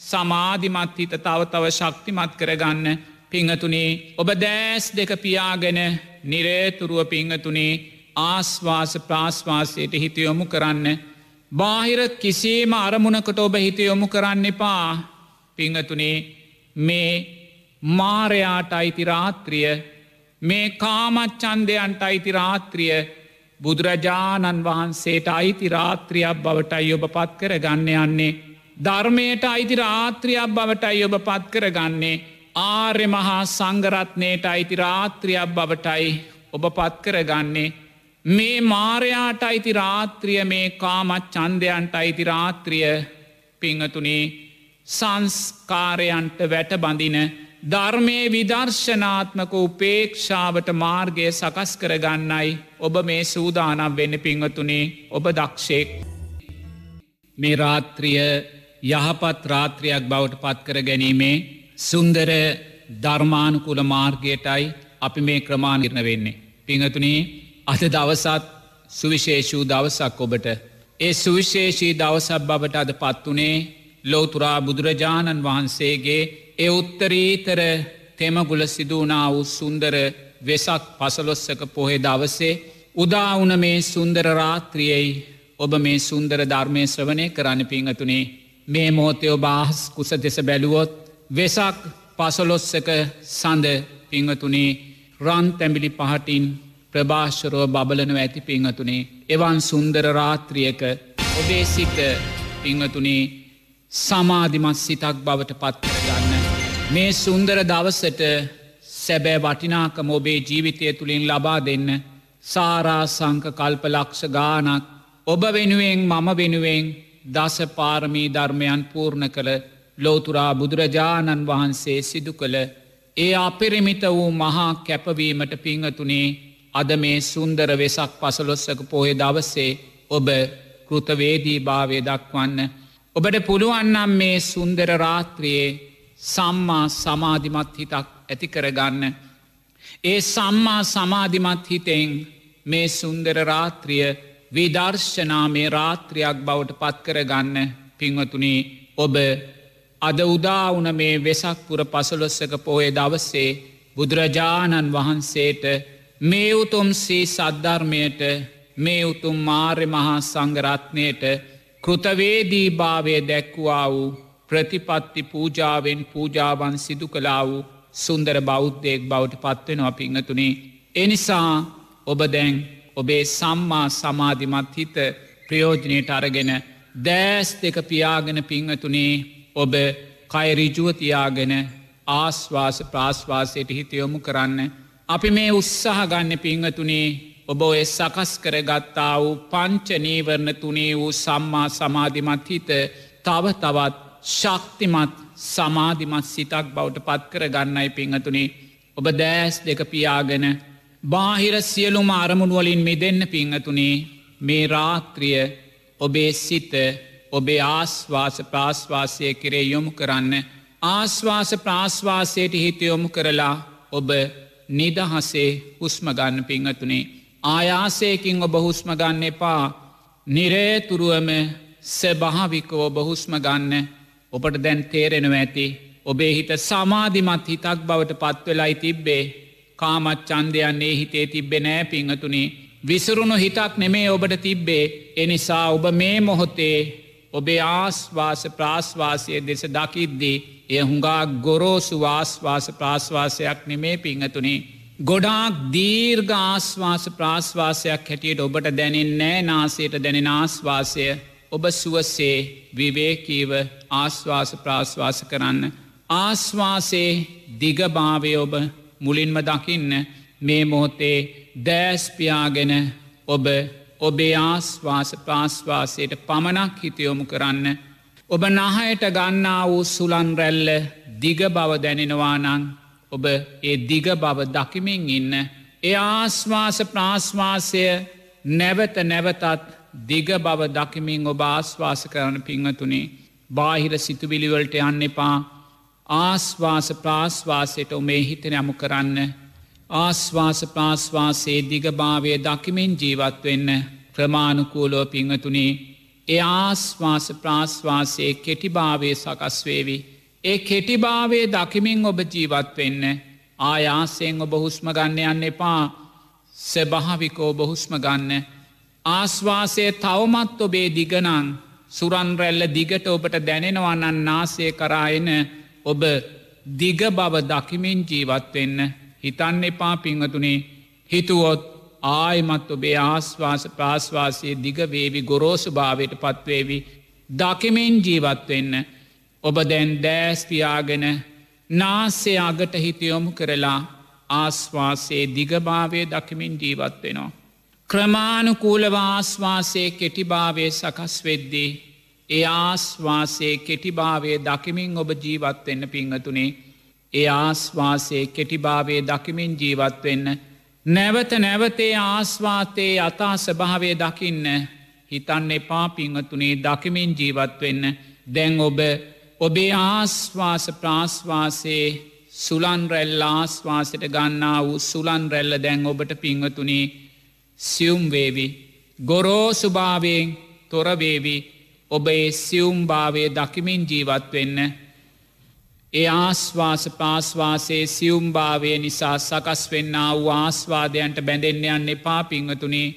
[SPEAKER 2] සමාධිමත් හිත තව තව ශක්තිමත් කරගන්න පිංහතුනේ ඔබ දෑස් දෙක පියාගෙන නිරේතුරුව පිංහතුනේ ආස්වාස ප්‍රාශ්වාසයට හිතයොමු කරන්න. බාහිර කිසිේම අරමුණකට ඔබ හිතයොමු කරන්න එපා පිංහතුනේ මේ මාරයාට අයිති රාත්‍රිය මේ කාමච්චන්දයන්ට අයිති රාත්‍රිය බුදුරජාණන් වහන්සේට අයිති රාත්‍රියක් බවටයි ඔබ පත් කර ගන්න යන්නේ. ධර්මයට අයිති රාත්‍රියක් බවටයි ඔබ පත් කර ගන්නේ. ආර්ය මහා සංගරත්නයට අයිති රාත්‍රියක් බවටයි ඔබ පත් කර ගන්නේ. මේ මාරයාට අයිති රාත්‍රිය මේ කාමත් චන්දයන්ට අයිති රාත්‍රිය පිංහතුනේ සංස්කාරයන්ට වැට බඳින ධර්මය විදර්ශනාත්මක උපේක්ෂාවට මාර්ගය සකස් කරගන්නයි ඔබ මේ සූදානම් වෙන්න පිංහතුනේ ඔබ දක්ෂයෙක්. මේ රාත්‍රිය යහපත් රාත්‍රයක් බවට පත්කර ගැනීමේ සුන්දර ධර්මානුකුල මාර්ගයටයි අපි මේ ක්‍රමාණිරණ වෙන්නේ. පිංහතුනේ අද දවසත් සුවිශේෂූ දවසක් ඔබට ඒ සුවිශේෂී දවසක් බවට අද පත්වනේ ලෝතුරා බුදුරජාණන් වහන්සේගේ එ උත්තරීතර තෙමගුල සිදුවනා වූ සුන්දර වෙසක් පසලොස්සක පොහෙ දවසේ උදාවන මේ සුන්දර රාත්‍රියයි ඔබ මේ සුන්දර ධර්මය ශ්‍රවණය කරන්න පිංහතුනේ මේ මෝතයෝ බාහස් කුස දෙස බැලුවොත් වෙසක් පසලොස්සක සඳ පිංහතුනේ රන් තැමිලි පහටින් ප්‍රභාශ්රෝ බබලනව ඇති පිංහතුනේ එවන් සුන්දර රාත්‍රියක ඔබේ සිත පිංහතුනේ සමාධිමත් සිතක් බවට පත්කරගන්න. මේ සුන්දර දවසට සැබෑ වටිනාකම ඔබේ ජීවිතය තුළින් ලබා දෙන්න සාරා සංක කල්ප ලක්ෂ ගානක් ඔබ වෙනුවෙන් මම වෙනුවෙන් දස පාරමී ධර්මයන් පූර්ණ කළ ලෝතුරා බුදුරජාණන් වහන්සේ සිදු කළ ඒ අපිරිමිත වූ මහා කැපවීමට පිංහතුනේ අද මේ සුන්දර වෙසක් පසලොස්සක පොහේ දවස්සේ ඔබ කෘතවේදී භාවය දක්වන්න. ඔබට පුළුවන්නම් මේ සුන්දර රාත්‍රයේ සම්මා සමාධිමත් හිතක් ඇති කරගන්න. ඒ සම්මා සමාධිමත් හිතෙන් මේ සුන්දර රාත්‍රිය විදර්ශනාමේ රාත්‍රයක් බවට පත්කරගන්න පින්වතුනි ඔබ අද උදාවුන මේ වෙසක්පුර පසලොස්සක පෝය දවස්සේ බුදුරජාණන් වහන්සේට මේ උතුම් සී සද්ධර්මයට මේ උතුම් මාර්ය මහා සංගරත්නයට කෘතවේදී භාවය දැක්වා වූ ප්‍රතිපත්ති පූජාවෙන් පූජාවන් සිදු කලා වූ සුන්දර බෞද්ධයෙක් බවට පත්වෙනවා පිංහතුනේ. එනිසා ඔබ දැන් ඔබේ සම්මා සමාධිමත් හිත ප්‍රයෝජනයට අරගෙන දෑස් දෙක පියාගෙන පිංහතුනේ ඔබ කයරිජුවතියාගෙන ආස්වාස ප්‍රාශ්වාසයට හිතයොමු කරන්න. අපි මේ උත්සාහ ගන්න පිංහතුනේ ඔබ ඔය සකස් කර ගත්තා වූ පංච නීවරණ තුනේ වූ සම්මා සමාධිමත් හිත තව තවත් ශක්තිමත් සමාධිමත් සිතක් බවට පත්කර ගන්නයි පිංහතුනේ ඔබ දෑස් දෙක පියාගෙන බාහිර සියලුම අරමුණුවලින් මිදන්න පිංහතුනේ මේ රාත්‍රිය ඔබේ සිත ඔබේ ආස්වාස ප්‍රාශ්වාසය කරේ යොමු කරන්න. ආස්වාස ප්‍රාශ්වාසයට හිත යොමු කරලා ඔබ නිදහසේ හුස්මගන්න පිංහතුනේ ආයාසයකින් ඔබ හුස්මගන්න එපා. නිරේතුරුවම සභාවිකෝ බහුස්ම ගන්න. ඔබට දැන් තේරෙනව ඇති. ඔබේ හිත සමාධිමත් හිතක් බවට පත්වෙලායි තිබ්බේ. කාමත් චන්දයන්නේ හිතේ තිබ්බෙ නෑ පිංහතුනි. විසරුණු හිතක් නෙමේ ඔබට තිබ්බේ. එනිසා ඔබ මේ මොහොතේ ඔබේ ආස්වාස ප්‍රාශ්වාසය දෙස දකිද්දී එය හුඟා ගොරෝසු වාස්වාස ප්‍රාශ්වාසයක් නෙමේ පිංහතුනි. ගොඩාක් දීර්ඝ ආස්වාස ප්‍රාශ්වාසයක් හැටියට ඔබට දැනෙන් නෑ නාසයට දැනෙන ආස්වාසය ඔබ සුවසේ විවේකීව ආස්වාස ප්‍රාශ්වාස කරන්න. ආස්වාසේ දිගභාවය ඔබ මුලින්ම දකින්න මේ මොහොතේ දෑස්පියාගෙන ඔබ ඔබේ ආස්වාස ප්‍රාශ්වාසයට පමණක් හිතයොමු කරන්න. ඔබ නහයට ගන්නා වූ සුලන් රැල්ල දිග බව දැනෙනවා නං ඔබ ඒ දිග බව දකිමින් ඉන්න. ඒ ආස්වාස ප්‍රාශ්වාසය නැවත නැවතත් දිග බව දකිමින් ඔබ ආස්වාස කරන පිංහතුනේ බාහිර සිතුවිලිවලට යන්න එපා ආස්වාස ප්‍රාශ්වාසයට ඔමේ හිත යමු කරන්න ආස්වාස ප්‍රාශ්වාසයේ දිගභාවය දකිමින් ජීවත්වෙන්න ක්‍රමාණුකූලෝ පිංහතුනේ ඒ ආස්වාස ප්‍රාශ්වාසයේ කෙටිභාවය සකස්වේවි. ඒ කෙටිභාවේ දකිමින් ඔබ ජීවත්වෙන්න ආයාසයෙන් ඔබ හුස්ම ගන්න යන්න එපා. සැභාවිකෝ බොහුස්ම ගන්න. ආස්වාසය තවමත් ඔබේ දිගනං සුරන්රැල්ල දිගට ඔබට දැනෙනවන්නන් නාසය කරායන ඔබ දිග බව දකිමින් ජීවත්වෙන්න හිතන්න එපා පිංහතුනේ හිතුවොත් ආයමත් ඔබේ ආස්වාස ප්‍රාශ්වාසය දිගවේවි ගොරෝසු භාවයට පත්වේවි දකිමින් ජීවත්වෙන්න ඔබ දැන් දෑස්තියාගෙන නාසේ අගට හිතයොමු කරලා ආස්වාසේ දිගභාවය දකිමින් ජීවත්වෙනවා. ක්‍රමාණුකූලව ආස්වාසය කෙටිභාවය සකස් වෙද්දී. ඒ ආස්වාසේ කෙටිභාවය දකිමින් ඔබ ජීවත්වෙන්න පිංහතුනේ ඒ ආස්වාසේ කෙටිභාවය දකිමින් ජීවත්වෙන්න. නැවත නැවතේ ආස්වාතයේ අතා ස්භාවය දකින්න හිතන්න එපා පිංහතුනේ දකිමින් ජීවත්වෙන්න දැන් ඔබ ඔබේ ආස්වාස ප්‍රාශ්වාසයේ සුලන් රැල්ල ආස්වාසට ගන්නා වූ සුලන් රැල්ල දැන් ඔබට පිංහතුනේ සියුම්වේවි ගොරෝ සුභාවයෙන් තොරවේවි ඔබ ඒ සියුම්භාවය දකිමින් ජීවත්වෙන්න ඒ ආස්වාස පාස්වාසේ සියුම්භාවය නිසා සකස් වෙන්න වූ ආස්වාදයන්ට බැඳෙන්න යන්න එපා පිංහතුනේ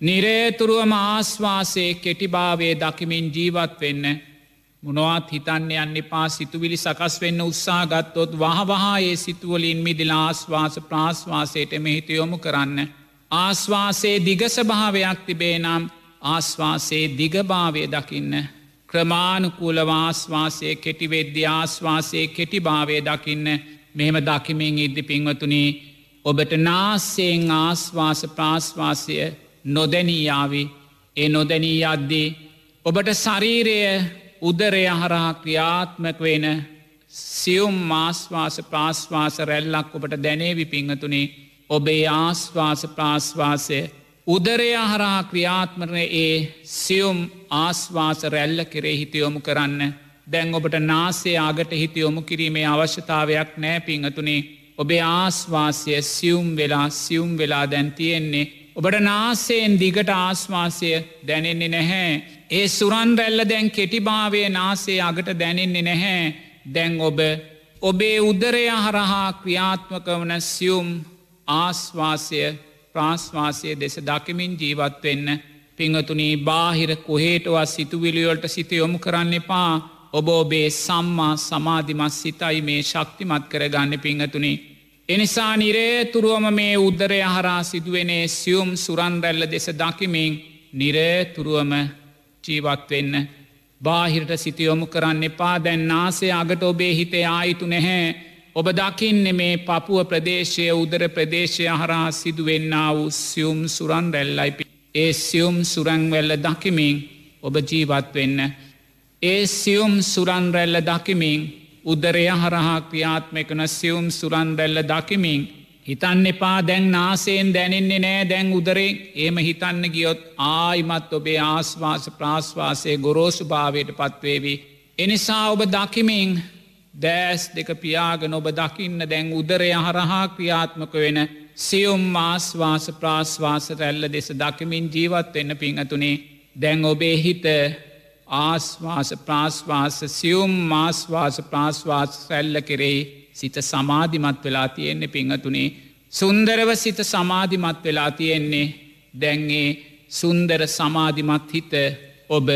[SPEAKER 2] නිරේතුරුවම ආස්වාසේ කෙටිභාවය දකිමින් ජීවත් වෙන්න. මොනවත් හිතන්න යන්න එපා සිතුවිලි සකස් වෙන්න උත්සා ගත්තොත් වහවහායේ සිතුවලින් මිදිලා ආස්වාස ප්‍රාශ්වාසයට මෙහිත යොමු කරන්න. ආස්වාසේ දිගසභාවයක් තිබේ නම් ආස්වාසේ දිගභාවය දකින්න. ක්‍රමාණුකූල වාස්වාසය කෙටිවෙද්‍ය ආස්වාසයේ කෙටිභාවය දකින්න මෙහෙම දකිමින් ඉද්දි පින්වතුනී ඔබට නාස්සයෙන් ආස්වාස ප්‍රාශ්වාසය නොදැනීයාවි ඒ නොදැනී අද්දී ඔබට ශරීරය උදරය හරහා ක්‍රියාත්මක වෙන සියුම් මාස්වාස ප්‍රාශ්වාස රැල්ලක් ඔබට දැනේවි පිංහතුනේ. ඔබේ ආස්වාස ප්‍රාශ්වාසය උදරය හරහා ක්‍රියාත්මරණ ඒ සියුම් ආස්වාස රැල්ල කෙරේ හිතයොමු කරන්න. දැන් ඔබට නාසේ ආගට හිතයොමු කිරීමේ අවශ්‍යතාවයක් නෑ පිංහතුනේ. ඔබේ ආස්වාසය සියුම් වෙලා සියුම් වෙලා දැන් තියෙන්නේ. ඔබට නාසයෙන් දිගට ආස්වාසය දැනෙන්නේ නැහැ. ඒ සුරන් රැල්ල දැන් කෙටිභාවය නාසේ අගට දැනෙන්නේ නැහැ. දැන් ඔබ ඔබේ උදරය හරහා ක්‍රියාත්මක වන සියුම් ආස්වාසය ප්‍රාශ්වාසය දෙස දකිමින් ජීවත්වෙන්න පිංහතුනී බාහිර කොහේටවත් සිතුවිලිවලට සිත යොමු කරන්න එපා ඔබ ඔබේ සම්මා සමාධිමත් සිතයි මේ ශක්තිමත් කරගන්න පිංහතුනි. එනිසා නිරේතුරුවම මේ උද්දරය හරා සිදුවනේ සියුම් සුරන්රැල්ල දෙස දකිමින් නිරේතුරුවම ජීවත්වෙන්න. බාහිරට සිතියොමු කරන්න එපා දැන් නාසේ අගට ඔබේ හිතේ ආයිතු නැහැ. ඔබ දකින්න මේ පපුුව ප්‍රදේශය උදර ප්‍රදේශය හරහා සිදුවෙන්න වූ සියුම් සුරන් රැල්ලයිපි. ඒ සියුම් සුරංවැල්ල දකිමින් ඔබ ජීවත්වෙන්න. ඒ සියුම් සුරන්රැල්ල දකිමින් උදරය හරහා ක්‍රියාත්මකන සියුම් සුරන්රැල්ල දකිමින් හිතන්න එපා දැන් නාසයෙන් දැනෙන්නේ නෑ දැන් උදරෙන් ඒම හිතන්න ගියොත් ආයිමත් ඔබේ ආස්වාස ප්‍රාශ්වාසය ගොරෝසු භාවයට පත්වේවී. එනිසා ඔබ දකිමින් දෑස් දෙක පියාගෙන ඔබ දකින්න දැන් උදරය හරහා ක්‍රියාත්මක වෙන සියුම් ආස්වාස ප්‍රාශ්වාස රැල්ල දෙස දකිමින් ජීවත් වෙන්න පිංහතුනේ දැන් ඔබේ හිත ආස්වාස ප්‍රාශ්වාස සියුම් මාස්වාස ප්‍රාශ්වාස රැල්ල කෙරෙහි සිත සමාධිමත් වෙලා තියෙන්නේ පිංහතුනේ සුන්දරව සිත සමාධිමත් වෙලා තියෙන්නේ දැන්ගේ සුන්දර සමාධිමත් හිත ඔබ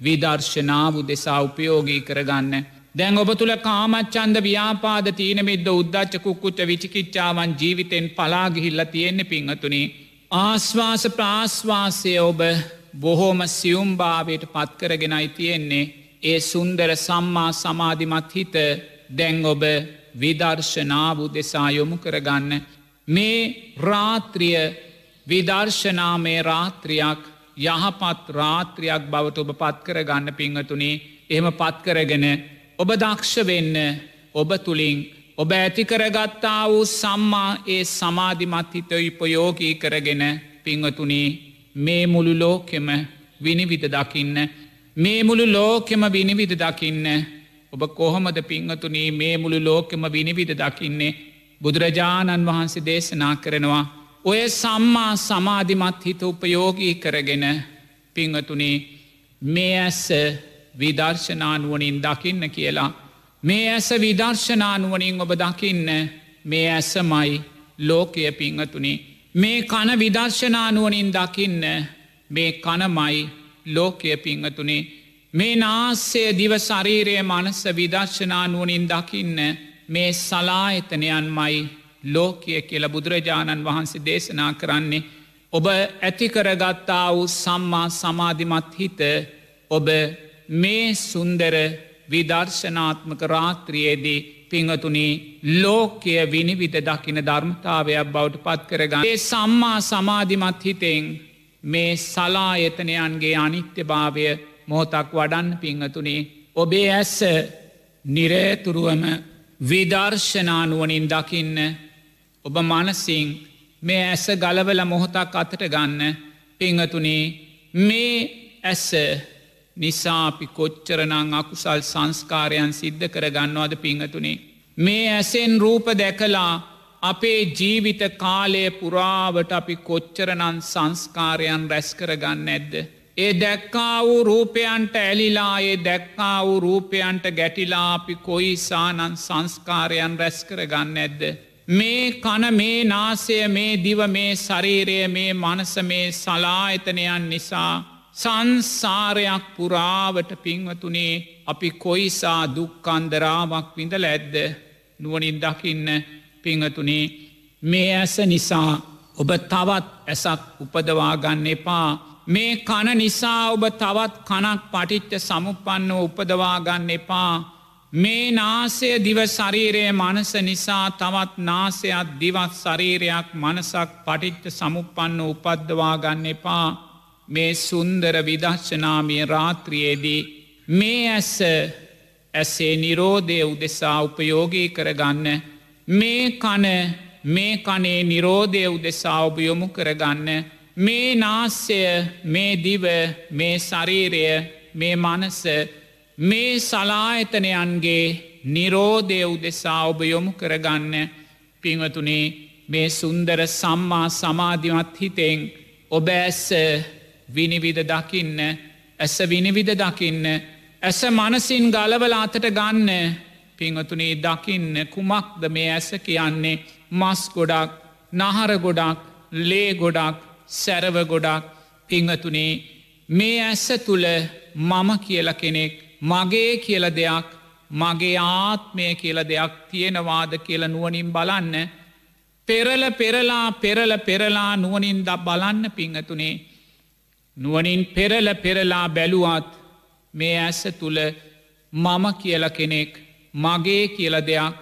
[SPEAKER 2] විදර්ශනාව දෙසා උපයෝගී කරගන්න. දැන් ඔබ තුළ කාමච්චන්ද ව්‍යාපාද තීනමිද්ද උද්දච්ච කුක්කුච්ච විචිකිච්චාවන් ජීවිතෙන් පලාගිහිල්ල තියෙන්නේ පිංහතුනේ. ආශ්වාස ප්‍රාශ්වාසය ඔබ බොහෝම සියුම්භාවයට පත්කරගෙනයි තියෙන්නේ ඒ සුන්දර සම්මා සමාධිමත් හිත දැන් ඔබ විදර්ශනාව දෙසා යොමු කරගන්න. මේ රාත්‍රිය විදර්ශනාමේ රාත්‍රියක් යහපත් රාත්‍රියක් බවට ඔබ පත්කර ගන්න පිංහතුනේ එහෙම පත්කරගෙන ඔබ දක්ෂ වෙන්න ඔබ තුළින් ඔබ ඇතිකරගත්තා වූ සම්මා ඒ සමාධිමත් හිත උපයෝගී කරගෙන පිංහතුනේ මේ මුළු ලෝකෙම විනිවිධ දකින්න. මේ මුළු ලෝකෙම විනිවිධ දකින්න. ඔබ කොහොමද පිංහතුනී මේ මුළු ලෝකෙම විනිවිධ දකින්නේ? බුදුරජාණන් වහන්සේ දේශනා කරනවා ඔය සම්මා සමාධිමත් හිත උපයෝගී කරගෙන පිංහතුනේ මේ ඇස්ස විදර්ශනානුවනින් දකින්න කියලා. මේ ඇස විදර්ශනානුවනින් ඔබ දකින්න මේ ඇසමයි ලෝකය පිංහතුනේ මේ කන විදර්ශනානුවනින් දකින්න මේ කනමයි ලෝකය පිංහතුනේ මේ නාස්සේ දිව ශරීරය මනස විදර්ශනානුවනින් දකින්න මේ සලාහිතනයන් මයි ලෝකය කියල බුදුරජාණන් වහන්සේ දේශනා කරන්නේ. ඔබ ඇතිකරගත්තා වූ සම්මා සමාධිමත් හිත ඔබ මේ සුන්දර විදර්ශනාත්මක රාත්‍රියයේදී පිංහතුනී ලෝකය විනිවිධ දකින ධර්මතාවයක් බවට පත් කරගන්න. ඒ සම්මා සමාධිමත් හිතෙන් මේ සලායතනයන්ගේ අනිත්‍ය භාවය මෝතක් වඩන්න පිංහතුනේ ඔබේ ඇස්ස නිරේතුරුවම විදර්ශනානුවනින් දකින්න ඔබ මනසිං මේ ඇස ගලවල මොහොතක් අතට ගන්න පිංහතුනේ මේ ඇස නිසාපි කොච්චරනං අකුසල් සංස්කාරයන් සිද්ධ කරගන්නවාද පිංහතුනේ. මේ ඇසෙන් රූප දැකලා අපේ ජීවිත කාලය පුරාවට අපි කොච්චරනන් සංස්කාරයන් රැස් කරගන්න ඇද්ද. ඒ දැක්කා වූ රූපයන්ට ඇලිලා ඒ දැක්කා වූ රූපයන්ට ගැටිලා අපි කොයිසානන් සංස්කාරයන් රැස් කරගන්න ඇද්ද. මේ කන මේ නාසය මේ දිව මේ ශරීරය මේ මනස මේ සලායතනයන් නිසා සංසාරයක් පුරාවට පින්වතුනේ අපි කොයිසා දුක්කන්දරාවක් විඳල ඇද්ද නුවනින් දකින්න පිංහතුනේ මේ ඇස නිසා ඔබ තවත් ඇසක් උපදවාගන්න එපා මේ කන නිසා ඔබ තවත් කනක් පටිච්ච සමුපන්න උපදවාගන්න එපා. මේ නාසය දිව ශරීරයේ මනස නිසා තවත් නාසයක් දිවත් ශරීරයක් මනසක් පටිච්ච සමුපන්න උපද්දවාගන්න එපා. මේ සුන්දර විදර්ශනාමිය රාත්‍රියයේදී මේ ඇස ඇසේ නිරෝධය උදෙසා උපයෝගී කරගන්න. මේ කන මේ කනේ නිරෝධය උදෙසා ඔබ යොමු කරගන්න. මේ නාස්්‍යය මේ දිව මේ ශරීරය මේ මනස මේ සලායතනයන්ගේ නිරෝධය උදෙසා ඔබ යොමු කරගන්න. පිංවතුනේ මේ සුන්දර සම්මා සමාධිමත් හිතෙන් ඔබ ඇස්ස විනිවිධ දකින්න ඇස විනිවිධ දකින්න ඇස මනසින් ගලවල අතට ගන්න. පිංහතුනේ දකින්න කුමක්ද මේ ඇස කියන්නේ? මස් ගොඩක් නහර ගොඩක් ලේ ගොඩක් සැරව ගොඩක් පිංහතුනේ මේ ඇස්ස තුළ මම කියල කෙනෙක් මගේ කියල දෙයක් මගේ ආත්මය කියල දෙයක් තියෙනවාද කියල නුවනින් බලන්න. පෙරල පෙරලා පෙරල පෙරලා නුවනින් ද බලන්න පිංහතුනේ. නුවනින් පෙරල පෙරලා බැලුවත් මේ ඇස තුළ මම කියල කෙනෙක් මගේ කියල දෙයක්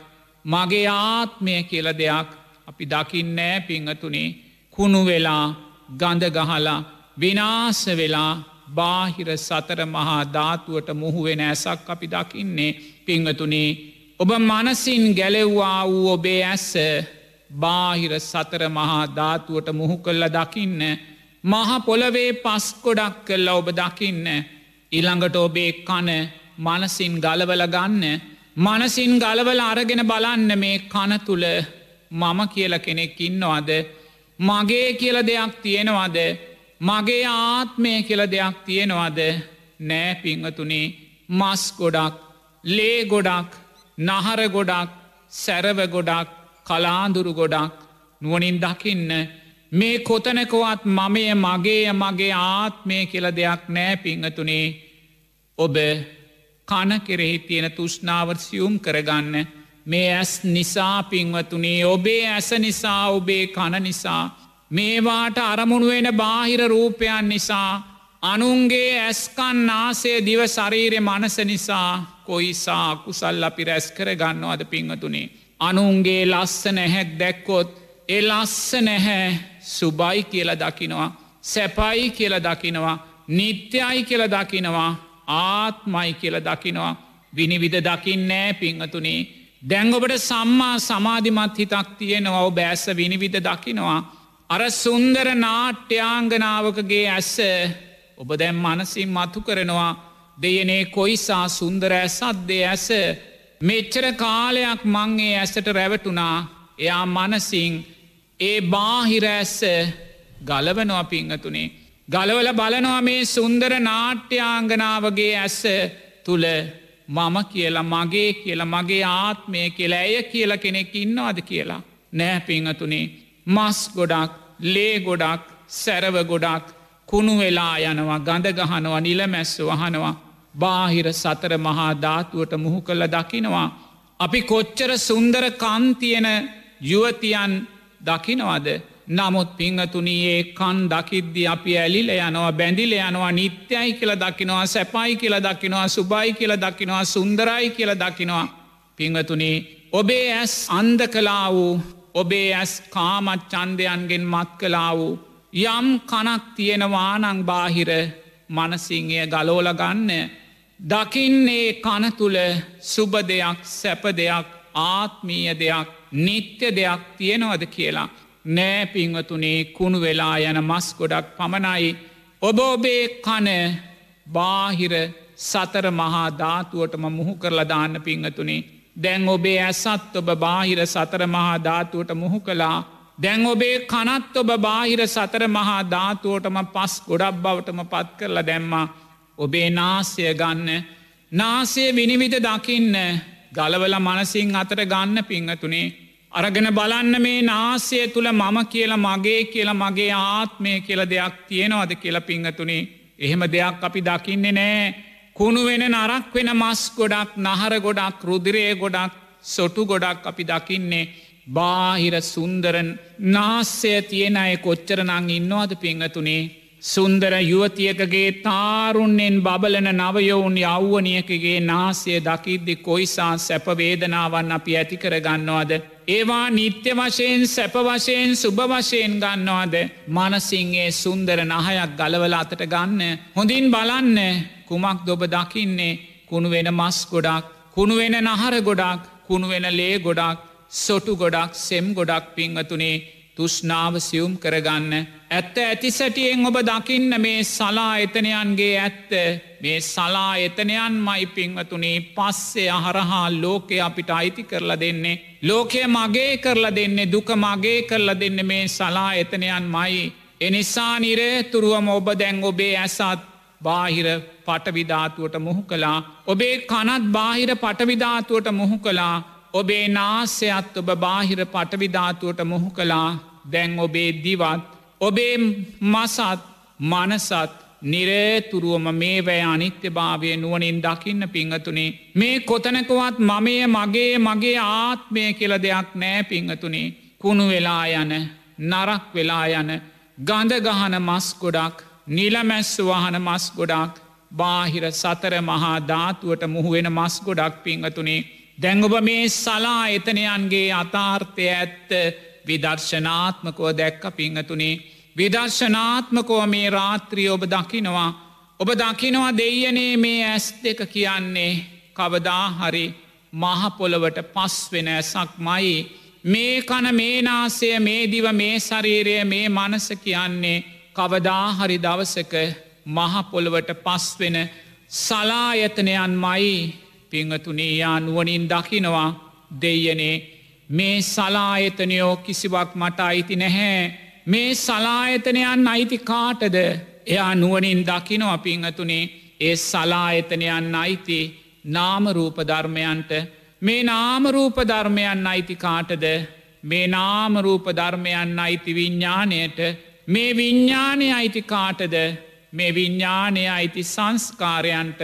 [SPEAKER 2] මගේ ආත්මය කියල දෙයක් අපි දකින්නෑ පිංහතුනේ. කුණු වෙලා ගඳ ගහලා විනාස වෙලා බාහිර සතර මහා ධාතුවට මුහුවෙන ඇසක් අපි දකින්නේ. පිංහතුනේ ඔබ මනසින් ගැලෙව්වා වූ ඔබේ ඇස්ස බාහිර සතර මහා ධාතුවට මුහු කල්ල දකින්න. මහ පොළවේ පස් ගොඩක් කල්ල ඔබ දකින්න. ඉළඟට ඔබේ කන මනසින් ගලවල ගන්න. මනසින් ගලවල අරගෙන බලන්න මේ කන තුළ මම කියල කෙනෙක් ඉන්නවාද? මගේ කියල දෙයක් තියෙනවාද? මගේ ආත්මය කියල දෙයක් තියෙනවාද? නෑ පිංහතුනේ මස් ගොඩක් ලේ ගොඩක් නහර ගොඩක් සැරව ගොඩක් කලාඳුරු ගොඩක් නුවනින් දකින්න. මේ කොතනකවත් මමය මගේ මගේ ආත්මය කියල දෙයක් නෑ පිංහතුනේ ඔබ කන කෙරෙහි තියෙන තුෂ්නාවර් සියුම් කරගන්න. මේ ඇස් නිසා පින්වතුනේ ඔබේ ඇස නිසා ඔබේ කන නිසා මේවාට අරමුණුවෙන බාහිර රූපයන් නිසා අනුන්ගේ ඇස්කන් නාසේ දිව ශරීරය මනස නිසා කොයිසා කුසල් අපි රැස් කර ගන්නවාද පිංහතුනේ. අනුන්ගේ ලස්ස නැහැක් දැක්කොත් එ ලස්ස නැහැ සුබයි කියල දකිනවා සැපයි කියල දකිනවා නිත්‍යයි කියල දකිනවා ආත්මයි කියල දකිනවා විනිවිධ දකින්න නෑ පිංහතුනේ දැංගොබට සම්මා සමාධිමත් හිතක් තියෙනවා. බෑස විනිවිධ දකිනවා. අර සුන්දර නාට්‍යංගනාවකගේ ඇස්ස ඔබ දැම් මනසින් මතු කරනවා. දෙයනේ කොයිසා සුන්දර ඇසත්දේ ඇස. මෙච්චර කාලයක් මංගේ ඇසට රැවටුනා එයා මනසිං ඒ බාහිර ඇස්ස ගලවනවා පිංහතුනේ ගලවල බලනවා මේ සුන්දර නාට්‍යංගනාවගේ ඇස්ස තුළ මම කියලා මගේ කියලා මගේ ආත්මය කියලා ඇය කියලා කෙනෙක් ඉන්නවාද කියලා? නෑ පිංහතුනේ. මස් ගොඩක් ලේ ගොඩක් සැරව ගොඩක් කුණු වෙලා යනවා ගඳ ගහනවා නිලමැස්ස වහනවා බාහිර සතර මහා ධාතුවට මුහු කළ දකිනවා. අපි කොච්චර සුන්දර කන්තියන යුවතියන් දකිනවද? නමුත් පිංහතුනයේ කන් දකිද්දි අපි ඇලිල යනවා බැඳිල යනවා නිත්‍යයි කියල දකිනවා සැපයි කියල දකිනවා සුබයි කියල දකිනවා සුන්දරයි කියල දකිනවා. පිංහතුනේ ඔබේ ඇස් අන්ද කලා වූ ඔබේ ඇස් කාමත් චන්දයන්ගෙන් මත් කලා වූ යම් කනක් තියෙනවානං බාහිර මනසිංය ගලෝල ගන්න. දකින්නේ කන තුළ සුබ දෙයක් සැප දෙයක් ආත්මීය දෙයක් නිත්‍ය දෙයක් තියෙනවද කියලා. නෑ පිංවතුනේ කුණු වෙලා යන මස් ගොඩක් පමණයි. ඔබ ඔබේ කන බාහිර සතර මහා ධාතුවටම මුහු කරලා දාන්න පිංහතුනේ දැන් ඔබේ ඇසත් ඔබ බාහිර සතර මහා ධාතුවට මුහු කලා දැන් ඔබේ කනත් ඔබ බාහිර සතර මහා ධාතුවටම පස් ගොඩක් බවටම පත් කරලා දැම්මා. ඔබේ නාසය ගන්න නාසය විනිවිධ දකින්න ගලවල මනසිං අතර ගන්න පිංහතුනේ අරගෙන බලන්න මේ නාසය තුළ මම කියලා මගේ කියලා මගේ ආත්මය කියල දෙයක් තියෙනවද කියලා පිංහතුනේ එහෙම දෙයක් අපි දකින්නේ නෑ. කුණු වෙන නරක් වෙන මස් ගොඩක් නහර ගොඩක් රුදිරය ගොඩක් සොටු ගොඩක් අපි දකින්නේ. බාහිර සුන්දරන් නාස්සය තියෙන අය කොච්චර නං ඉන්නවාද පිංහතුනේ සුන්දර යුවතියකගේ තාරුන්නෙන් බබලන නවයවුන් යව්වනියකගේ නාසය දකිද්දි කොයිසා සැපවේදනාවන් අපි ඇති කර ගන්නවාද. ඒවා නිත්‍ය වශයෙන් සැප වශයෙන් සුභ වශයෙන් ගන්නවාද මනසිංගේ සුන්දර නහයක් ගලවල අතට ගන්න. හොඳින් බලන්න කුමක් දොබ දකින්නේ කුණු වෙන මස් ගොඩක් කුණු වෙන නහර ගොඩක් කුණු වෙන ලේ ගොඩක් සොටු ගොඩක් සෙම් ගොඩක් පිංහතුනේ තුෂ්නාව සියුම් කරගන්න. ඇත්ත ඇති සැටියෙන් ඔබ දකින්න මේ සලා එතනයන්ගේ ඇත්ත මේ සලා එතනයන් මයි පිංවතුනේ පස්සේ අහරහා ලෝකය අපිට අයිති කරලා දෙන්නේ. ලෝකය මගේ කරලා දෙන්නේ දුක මගේ කරලා දෙන්න මේ සලා එතනයන් මයි. එනිසා නිරේතුරුවම ඔබ දැන් ඔබේ ඇසත් බාහිර පටවිධාතුවට මුහු කලා ඔබේ කනත් බාහිර පටවිධාතුවට මුහු කලා ඔබේ නාසයත් ඔබ බාහිර පටවිධාතුවට මුහු කලා දැන් ඔබේ දිවත් ඔබේ මසත් මනසත් නිරේතුරුවම මේ වැය අනිත්‍ය භාවය නුවනින් දකින්න පිංහතුනේ. මේ කොතනකවත් මමය මගේ මගේ ආත්මය කියල දෙයක් නෑ පිංහතුනේ. කුණු වෙලා යන නරක් වෙලා යන ගඳ ගහන මස් ගොඩක් නිලමැස්ස වහන මස් ගොඩක් බාහිර සතර මහා ධාතුවට මුහුවෙන මස් ගොඩක් පිංහතුනේ. දැංගොබ මේ සලා එතනයන්ගේ අතාර්ථය ඇත්ත විදර්ශනාත්මකෝ දැක්ක පිංහතුනේ. විදර්ශනාත්මකෝ මේ රාත්‍රී ඔබ දකිනවා. ඔබ දකිනවා දෙයනේ මේ ඇස් දෙක කියන්නේ කවදාහරි මහපොළවට පස් වෙන ඇසක් මයි මේ කන මේනාසය මේ දිව මේ ශරීරය මේ මනස කියන්නේ කවදාහරි දවසක මහපොළවට පස්වෙන සලායතනයන් මයි පිංහතුනේ යා නුවනින් දකිනවා. දෙයනේ මේ සලායතනයෝ කිසිවක් මට අයිති නැහැ. මේ සලායතනයන් අයිති කාටද? එයා නුවනින් දකිනවා පිංහතුනේ ඒ සලායතනයන් අයිති නාමරූප ධර්මයන්ට. මේ නාමරූප ධර්මයන් අයිති කාටද? මේ නාමරූප ධර්මයන් අයිති විඤ්ඥානයට මේ විඤ්ඥානය අයිති කාටද? මේ විඤ්ඥානය අයිති සංස්කාරයන්ට.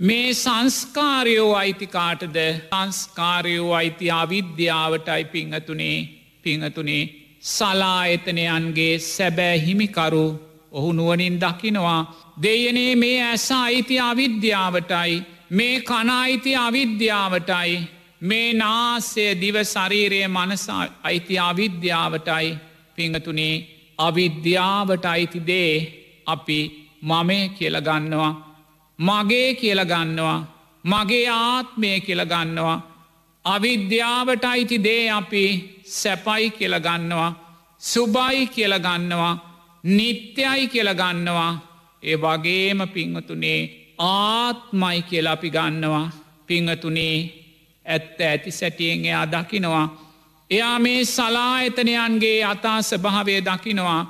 [SPEAKER 2] මේ සංස්කාරයෝ අයිතිකාටද සංස්කාරයෝ අයිති අවිද්‍යාවටයි පිංහතුනේ පිංහතුනේ. සලා එතනයන්ගේ සැබෑ හිමිකරු ඔහු නුවනින් දකිනවා. දෙයනේ මේ ඇස අයිති අවිද්‍යාවටයි මේ කනායිති අවිද්‍යාවටයි මේ නාසය දිව ශරීරය මනස අයිති අවිද්‍යාවටයි පිංහතුනේ. අවිද්‍යාවට අයිති දේ අපි මමය කියලගන්නවා මගේ කියලගන්නවා මගේ ආත්මය කියලගන්නවා අවිද්‍යාවට අයිති දේ අපි සැපයි කියලගන්නවා සුබයි කියලගන්නවා නිත්‍යයි කියලගන්නවා ඒ වගේම පිංහතුනේ ආත්මයි කියලා අපි ගන්නවා. පිංහතුනේ ඇත්ත ඇති සැටියෙන් එයා දකිනවා. එයා මේ සලායතනයන්ගේ අතා ස්භාවය දකිනවා.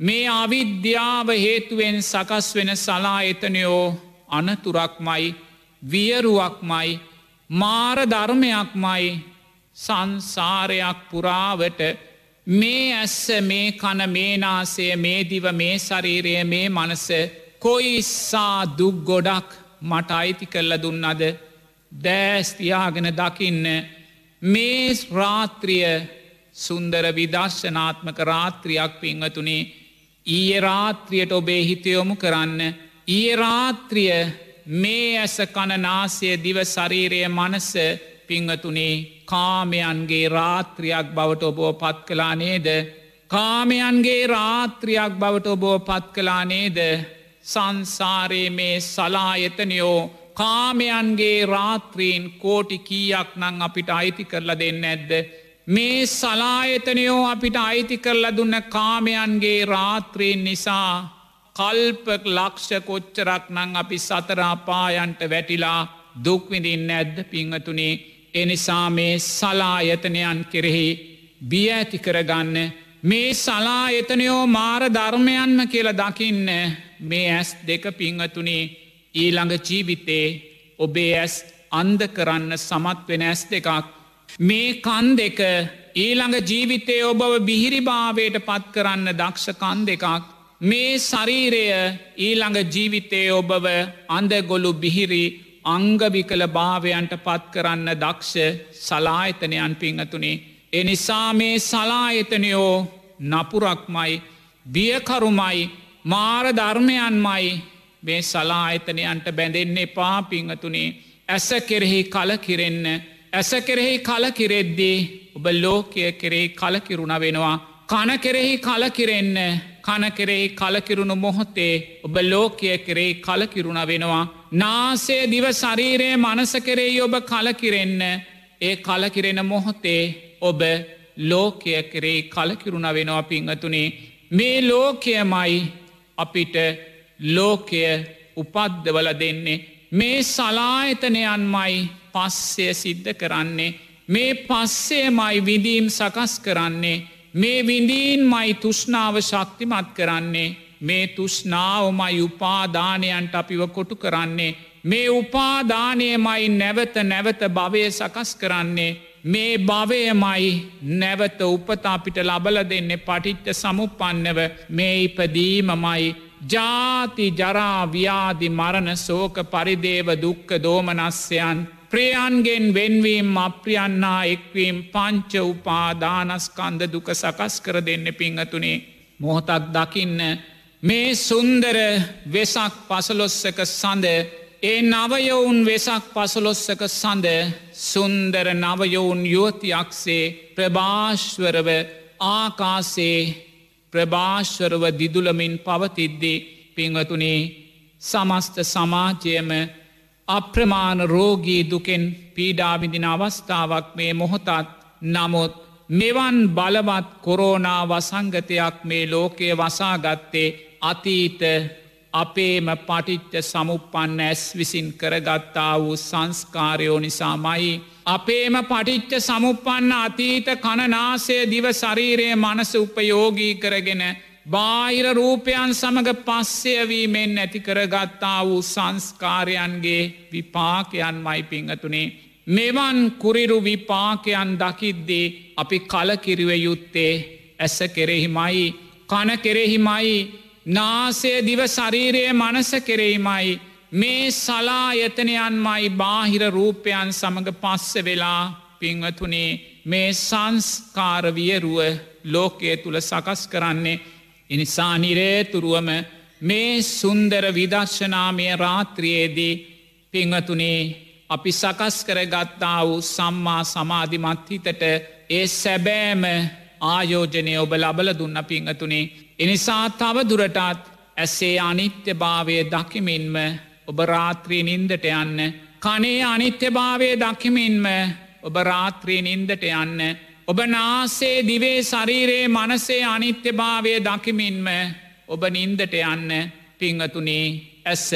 [SPEAKER 2] මේ අවිද්‍යාව හේතුවෙන් සකස් වෙන සලායතනයෝ අනතුරක්මයි වියරුවක්මයි මාර ධර්මයක්මයි සංසාරයක් පුරාවට මේ ඇස්ස මේ කන මේනාසය මේ දිව මේ ශරීරය මේ මනස කොයිස්සා දුක් ගොඩක් මට අයිති කරල දුන්නද? දෑස්තියාගෙන දකින්න මේ රාත්‍රිය සුන්දර විදර්ශනාත්මක රාත්‍රියක් පිංහතුනේ ඊය රාත්‍රියයට ඔබේ හිතයොමු කරන්න ඊය රාත්‍රිය මේ ඇස කණනාසය දිව ශරීරය මනස පිංහතුනේ කාමයන්ගේ රාත්‍රියක් බවට ඔබෝ පත් කලා නේද කාමයන්ගේ රාත්‍රියක් බවට ඔබෝ පත් කලා නේද සංසාරයේ මේ සලායතනයෝ කාමයන්ගේ රාත්‍රීන් කෝටි කීයක් නං අපිට අයිති කරලා දෙන්න ඇද්ද. මේ සලායතනයෝ අපිට අයිති කරලා දුන්න කාමයන්ගේ රාත්‍රීන් නිසා කල්පක් ලක්ෂ කොච්චරක් නං අපි සතරාපායන්ට වැටිලා දුක්විදින්න ඇද්ද පිංහතුනේ එනිසා මේ සලායතනයන් කෙරෙහි බිය ඇති කරගන්න. මේ සලායතනයෝ මාර ධර්මයන්ම කියල දකින්න මේ ඇස් දෙක පිංහතුනේ ඊළඟ ජීවිතේ ඔබේ ඇස් අන්ද කරන්න සමත් වෙන ඇස් දෙකක්. මේ කන් දෙක ඊළඟ ජීවිතය ඔබව බිහිරිභාවයට පත් කරන්න දක්ෂ කන් දෙකක්. මේ ශරීරය ඊළඟ ජීවිතය ඔබව අන්දගොලු බිහිරි අංගවිකල භාවයන්ට පත් කරන්න දක්ෂ සලායතනයන් පිංහතුනේ. එනිසා මේ සලායතනයෝ නපුරක්මයි බියකරුමයි මාර ධර්මයන්මයි මේ සලායතනයන්ට බැඳෙන්න එපා පිංහතුනේ. ඇස කෙරෙහි කලකිරෙන්න ඇස කෙරෙහි කලකිරෙද්දී ඔබ ලෝකය කෙරෙහි කලකිරුණ වෙනවා. කන කෙරෙහි කලකිරෙන්න කන කෙරෙහි කලකිරුණු මොහොතේ ඔබ ලෝකය කෙරෙහි කලකිරුණ වෙනවා. නාසේ දිව ශරීරය මනස කෙරෙහි ඔබ කලකිරෙන්න. ඒ කලකිරෙන මොහොතේ ඔබ ලෝකය කරේ කලකිරුණ වෙනවා පිංහතුනේ මේ ලෝකයමයි අපිට ලෝකය උපද්දවල දෙන්නේ. මේ සලායතනයන්මයි පස්සය සිද්ධ කරන්නේ. මේ පස්සේමයි විදීම් සකස් කරන්නේ. මේ විඳීන් මයි තුෂ්නාව ශක්තිමත් කරන්නේ මේ තුෂ්නාවමයි උපාදානයන්ට අපිව කොටු කරන්නේ මේ උපාදානයමයි නැවත නැවත භවය සකස් කරන්නේ මේ භවයමයි නැවත උපතාපිට ලබල දෙන්නේ පටිච්ච සමුපන්නව මේ ඉපදීමමයි ජාති ජරාව්‍යාදි මරණ සෝක පරිදේව දුක්ක දෝමනස්යන් ප්‍රියන්ගෙන් වෙන්වීම් අප්‍රියන්නා එක්වීම් පංච උපාදානස්කන්ද දුක සකස් කර දෙන්න පිංහතුනේ. මොහොතක් දකින්න මේ සුන්දර වෙසක් පසලොස්සක සඳ ඒ නවයවුන් වෙසක් පසලොස්සක සඳ සුන්දර නවයවුන් යුවතියක්සේ ප්‍රභාශ්වරව ආකාසේ ප්‍රභාශ්වරව දිදුලමින් පවතිද්දී පිංහතුනේ සමස්ත සමාජයම අප්‍රමාණ රෝගී දුකෙන් පීඩාවිදින අවස්ථාවක් මේ මොහොතත් නමුත් මෙවන් බලවත් කොරෝනා වසංගතයක් මේ ලෝකය වසාගත්තේ අතීත අපේම පටිච්ච සමුපන්න ඇස් විසින් කරගත්තා වූ සංස්කාරයෝ නිසාමයි. අපේම පටිච්ච සමුපන්න අතීත කණනාසය දිව ශරීරයේ මනස උපයෝගී කරගෙන බාහිර රූපයන් සමඟ පස්සයවීමෙන් ඇති කරගත්තා වූ සංස්කාරයන්ගේ විපාකයන් මයි පිංහතුනේ. මෙවන් කුරිරු විපාකයන් දකිද්දේ අපි කලකිරිව යුත්තේ ඇස කෙරෙහිමයි කන කෙරෙහිමයි නාසය දිව ශරීරයේ මනස කෙරෙහිමයි මේ සලායතනයන්මයි බාහිර රූපයන් සමඟ පස්ස වෙලා පිංවතුනේ මේ සංස්කාරවියරුව ලෝකයේ තුළ සකස් කරන්නේ එනිසා නිරේතුරුවම මේ සුන්දර විදර්ශනාමය රාත්‍රියයේදී පිංවතුනේ අපි සකස් කරගත්තා වූ සම්මා සමාධිමත් හිතට ඒ සැබෑම ආයෝජනය ඔබ ලබල දුන්න පිංහතුනේ. එනිසා තව දුරටත් ඇසේ අනිත්‍ය භාවය දකිමින්ම ඔබ රාත්‍රී නින්දට යන්න. කනේ අනිත්‍ය භාවය දකිමින්ම ඔබ රාත්‍රී නින්දට යන්න. ඔබ නාසේ දිවේ ශරීරයේ මනසේ අනිත්‍ය භාවය දකිමින්ම ඔබ නින්දට යන්න පිංහතුනේ ඇස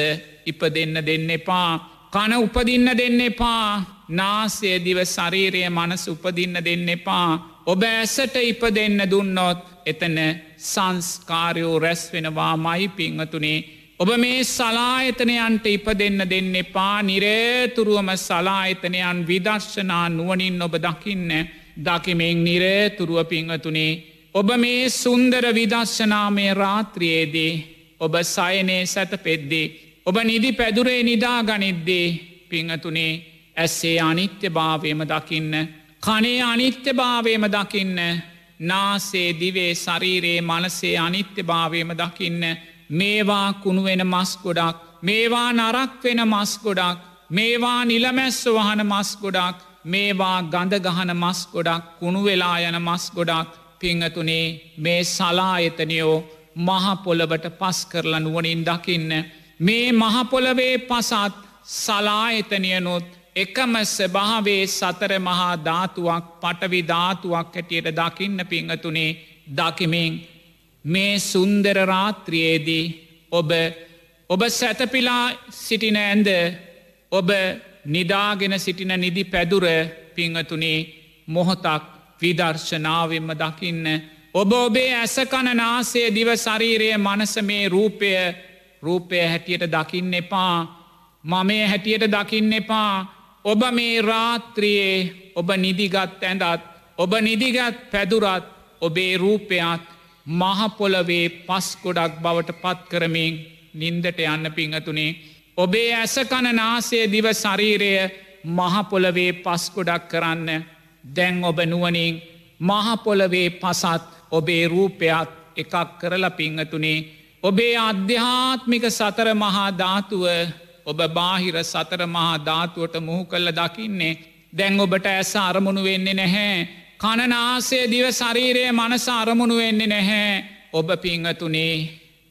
[SPEAKER 2] ඉප දෙන්න දෙන්න එපා. කන උපදින්න දෙන්න එපා නාසය දිව ශරීරය මනස උපදින්න දෙන්න එපා. ඔබ ඇසට ඉප දෙන්න දුන්නොත් එතන සංස්කාරයෝ රැස් වෙනවා මයි පිංහතුනේ. ඔබ මේ සලායතනයන්ට ඉප දෙන්න දෙන්න එපා නිරේතුරුවම සලායතනයන් විදර්ශනා නුවනින් ඔබ දකින්න දකිමෙන් නිරේතුරුව පිංහතුනේ. ඔබ මේ සුන්දර විදර්ශනාමය රාත්‍රියයේදී ඔබ සයනය සැත පෙද්දී. ඔබ නිදි පැදුරේ නිදා ගනිද්දේ පිංහතුනේ ඇස්සේ අනිත්‍ය භාවයම දකින්න. කනේ අනිත්‍ය භාවයම දකින්න නාසේ දිවේ ශරීරයේ මනසේ අනිත්‍ය භාවයම දකින්න මේවා කුණුවෙන මස් ගොඩක් මේවා නරක් වෙන මස් ගොඩක් මේවා නිලමැස්ස වහන මස් ගොඩක් මේවා ගඳ ගහන මස් ගොඩක් කුණු වෙලා යන මස් ගොඩක් පිංහතුනේ මේ සලායතනයෝ මහපොළවට පස් කරලා නුවනින් දකින්න. මේ මහපොළවේ පසත් සලායතනයනොත් එකම ස්භාවේ සතර මහා ධාතුවක් පටවි ධාතුවක් හැටියට දකින්න පිංහතුනේ දකිමින්. මේ සුන්දර රාත්‍රියයේදී ඔබ ඔබ සැතපිලා සිටින ඇන්ද ඔබ නිදාගෙන සිටින නිදි පැදුර පිංහතුනේ මොහොතක් විදර්ශනාවෙන්ම දකින්න. ඔබ ඔබේ ඇසකණ නාසය දිව ශරීරය මනස මේ රූපය රූපය හැටියට දකින්න එපා මමේ හැටියට දකින්න එපා ඔබ මේ රාත්‍රියයේ ඔබ නිදිගත් ඇඳත් ඔබ නිදිගත් පැදුරත් ඔබේ රූපයත් මහපොලවේ පස්කොඩක් බවට පත් කරමින් නින්දට යන්න පිංහතුනේ. ඔබේ ඇසකණ නාසය දිව ශරීරය මහපොලවේ පස්කොඩක් කරන්න දැන් ඔබ නුවනින් මහපොලවේ පසත් ඔබේ රූපයත් එකක් කරලා පිංහතුනේ. ඔබේ අධ්‍යාත්මික සතර මහා ධාතුව ඔබ බාහිර සතර මහා ධාතුවට මුහු කල්ල දකින්නේ දැන් ඔබට ඇස අරමුණු වෙන්නේ නැහැ. කණනාසේ දිව ශරීරය මනස අරමුණු වෙන්නේ නැහැ. ඔබ පිංහතුනේ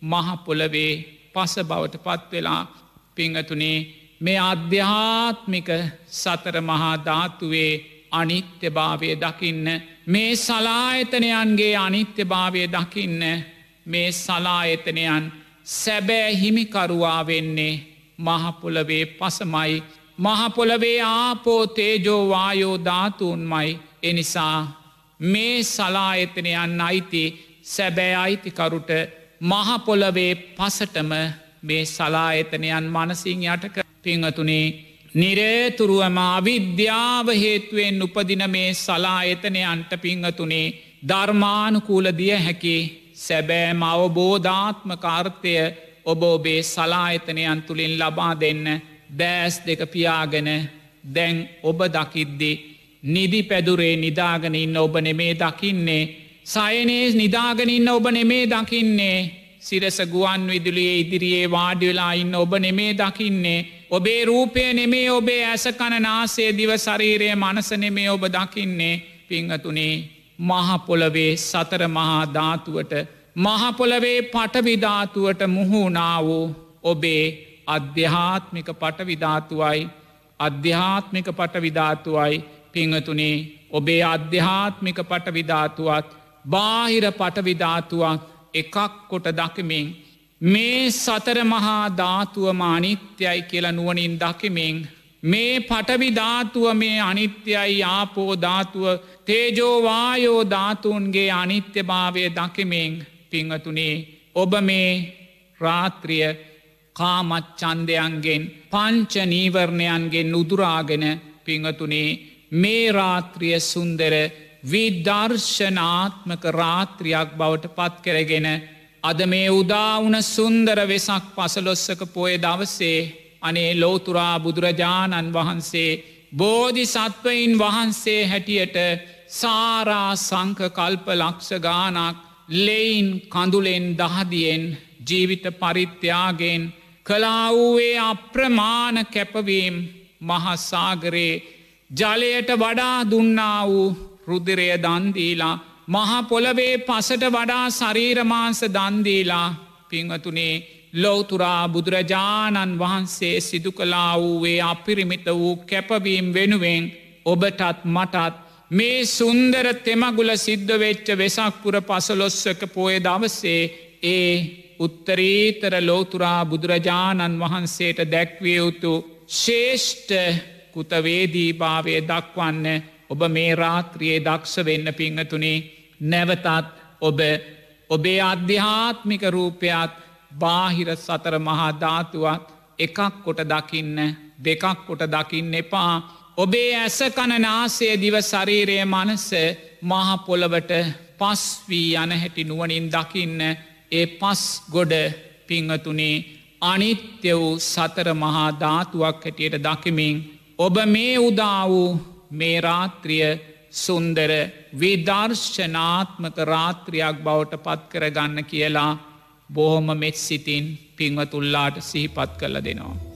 [SPEAKER 2] මහපොලවේ පස බවට පත්වෙලා පිංහතුනේ මේ අධ්‍යාත්මික සතර මහා ධාතුවේ අනිත්‍ය භාවය දකින්න මේ සලායතනයන්ගේ අනිත්‍ය භාවය දකින්න මේ සලායතනයන් සැබෑ හිමිකරුවා වෙන්නේ මහපොලවේ පසමයි. මහපොලවේ ආපෝ තේජෝවායෝ ධාතුන්මයි. එනිසා මේ සලායතනයන් අයිති සැබෑ අයිතිකරුට මහපොලවේ පසටම මේ සලායතනයන් මනසිං යටක පිංහතුනේ නිරේතුරුවම අවිද්‍යාව හේතුවෙන් උපදින මේ සලායතනයන්ට පිංහතුනේ ධර්මානුකූල දිය හැකි සැබෑම අවබෝධාත්ම කාර්තය ඔබ ඔබේ සලායතනයන් තුළින් ලබා දෙන්න දෑස් දෙක පියාගෙන දැන් ඔබ දකිද්දි නිදි පැදුරේ නිදාගනඉන්න ඔබ නෙමේ දකින්නේ සයනේ නිදාගනඉන්න ඔබ නෙමේ දකින්නේ සිරස ගුවන් විදුලියේ ඉදිරියේ වාඩිවෙලා ඉන්න ඔබ නෙමේ දකින්නේ. ඔබේ රූපය නෙමේ ඔබේ ඇස කණනාසේ දිව ශරීරය මනස නෙමේ ඔබ දකින්නේ. පිංහතුනේ මහපොලවේ සතර මහා ධාතුවට මහපොලවේ පටවිධාතුවට මුහුණා වූ ඔබේ අධ්‍යාත්මික පටවිධාතුවයි අධ්‍යාත්මික පටවිධාතුවයි පිංහතුනේ ඔබේ අධ්‍යාත්මික පටවිධාතුවත් බාහිර පටවිධාතුවක් එකක් කොට දකිමින් මේ සතර මහා ධාතුවම අනිත්‍යයි කියල නුවනින් දකිමින් මේ පටවිධාතුව මේ අනිත්‍යයි ආපෝ ධාතුව තේජෝවායෝ ධාතුන්ගේ අනිත්‍ය භාවය දකිමින් පිංහතුනේ ඔබ මේ රාත්‍රිය කාමච්චන්දයන්ගෙන් පංච නීවරණයන්ගෙන් උදුරාගෙන පිංහතුනේ මේ රාත්‍රිය සුන්දර විදර්ශනාත්මක රාත්‍රියක් බවට පත් කරගෙන අද මේ උදාවුන සුන්දර වෙසක් පසලොස්සක පොය දවසේ අනේ ලෝතුරා බුදුරජාණන් වහන්සේ බෝධි සත්වයින් වහන්සේ හැටියට සාරා සංක කල්ප ලක්ෂ ගානක් ලෙයින් කඳුලෙන් දහදියෙන් ජීවිත පරිත්‍යාගෙන් කලාවූයේ අප්‍රමාණ කැපවීම් මහසාගරේ ජලයට වඩා දුන්නා වූ රුදිරය දන්දීලා මහපොලවේ පසට වඩා ශරීරමාංස දන්දීලා පිංහතුනේ ලෝතුරා බුදුරජාණන් වහන්සේ සිදු කලා වූවේ අපිරිමිත වූ කැපවීම් වෙනුවෙන් ඔබටත් මටත් මේ සුන්දර තෙමගුල සිද්ධ වෙච්ච වෙසක්පුර පසලොස්සක පෝය දවසේ ඒ උත්තරීතර ලෝතුරා බුදුරජාණන් වහන්සේට දැක්විය යුතු ශේෂ්ඨ කුතවේදීභාවය දක්වන්න ඔබ මේ රාත්‍රියයේ දක්ෂ වෙන්න පිංහතුනේ නැවතත් ඔබ ඔබේ අධ්‍යාත්මික රූපයත් බාහිර සතර මහා ධාතුවත් එකක් කොට දකින්න දෙකක් කොට දකින්න එපා. ඔබේ ඇස කණනාසේ දිව ශරීරය මනස මහපොළවට පස් වී යන හැටි නුවනින් දකින්න ඒ පස් ගොඩ පිංහතුනේ අනිත්‍ය වූ සතර මහා ධාතුවක් හැටියට දකිමින් ඔබ මේ උදා වූ මේ රාත්‍රිය සුන්දර විදර්ශනාත්මක රාත්‍රියක් බවට පත් කරගන්න කියලා බොහොම මෙත් සිතින් පිංවතුල්ලාට සිහිපත් කළ දෙනවා.